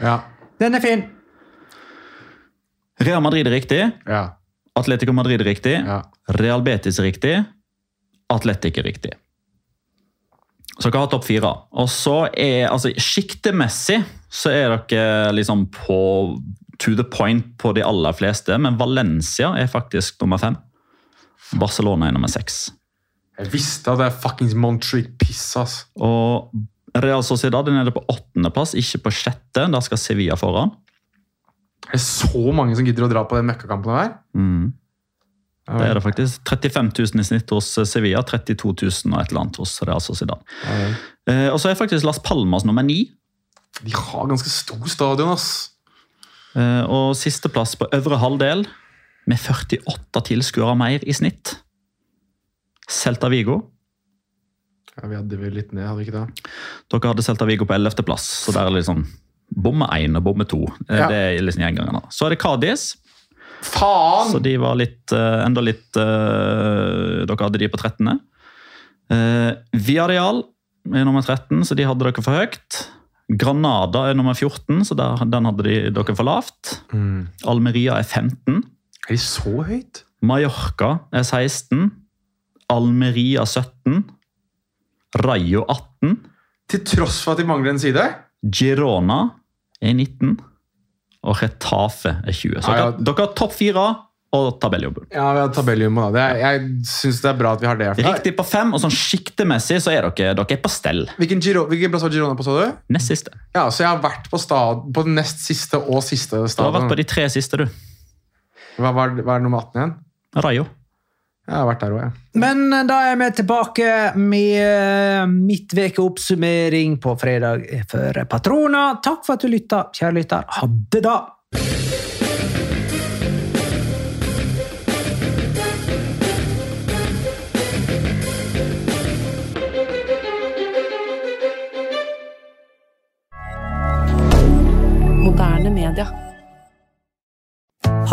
Ja. Den er fin! Real Madrid er riktig, ja. Atletico Madrid er riktig, ja. Real Betis er riktig, Atletic riktig. Så dere har topp fire. Og så er, altså Sjiktemessig så er dere liksom på to the point på de aller fleste, men Valencia er faktisk nummer fem. Barcelona er nummer seks. Jeg visste at det er fuckings Montreal piss, ass. Og Real Sociedad er nede på åttendeplass, ikke på sjette. Der skal Sevilla foran. Det er så mange som gidder å dra på den møkkakampen der. Mm. Det er det faktisk. 35 000 i snitt hos Sevilla, 32 000 og et eller annet hos Real Sociedad. Ja, vel. Eh, og så er faktisk Las Palmas nummer ni. De har ganske stor stadion, ass. Eh, og sisteplass på øvre halvdel, med 48 tilskuere mer i snitt. Celta Vigo. Ja, vi hadde vel litt ned, hadde vi ikke det? Dere hadde Celta Vigo på 11. plass, så der er det liksom bomme én og bomme to. Eh, Ja. Det er liksom gjengangerne. Så er det Kadis. Faen! Så de var litt, eh, enda litt eh, Dere hadde de på 13. Uh, Viareal er nummer 13, så de hadde dere for høyt. Granada er nummer 14, så der, den hadde de, dere for lavt. Mm. Almeria er 15. Er de så høyt? Mallorca er 16. Almeria 17. Rayo 18. Til tross for at de mangler en side? Girona er 19. Og Retafe er 20. Så dere, dere har topp fire og tabelljobben. Ja, vi har tabelljobben. Er- Jeg syns det er bra at vi har det. Riktig på fem, og sånn sjiktemessig så er dere, dere er på stell. Hvilken, Giro, hvilken plass var Girona på, sa du? Nest siste. Ja, Så jeg har vært på, stad, på den nest siste og siste Du har vært på de tre siste, du. Hva, var, hva er nummer 18 igjen? Rayo. Jeg har vært der òg, jeg. Men eh, da er vi tilbake med eh, midtvekeoppsummering på fredag for Patrona. Takk for at du lytta, kjære lytter. Ha det, da!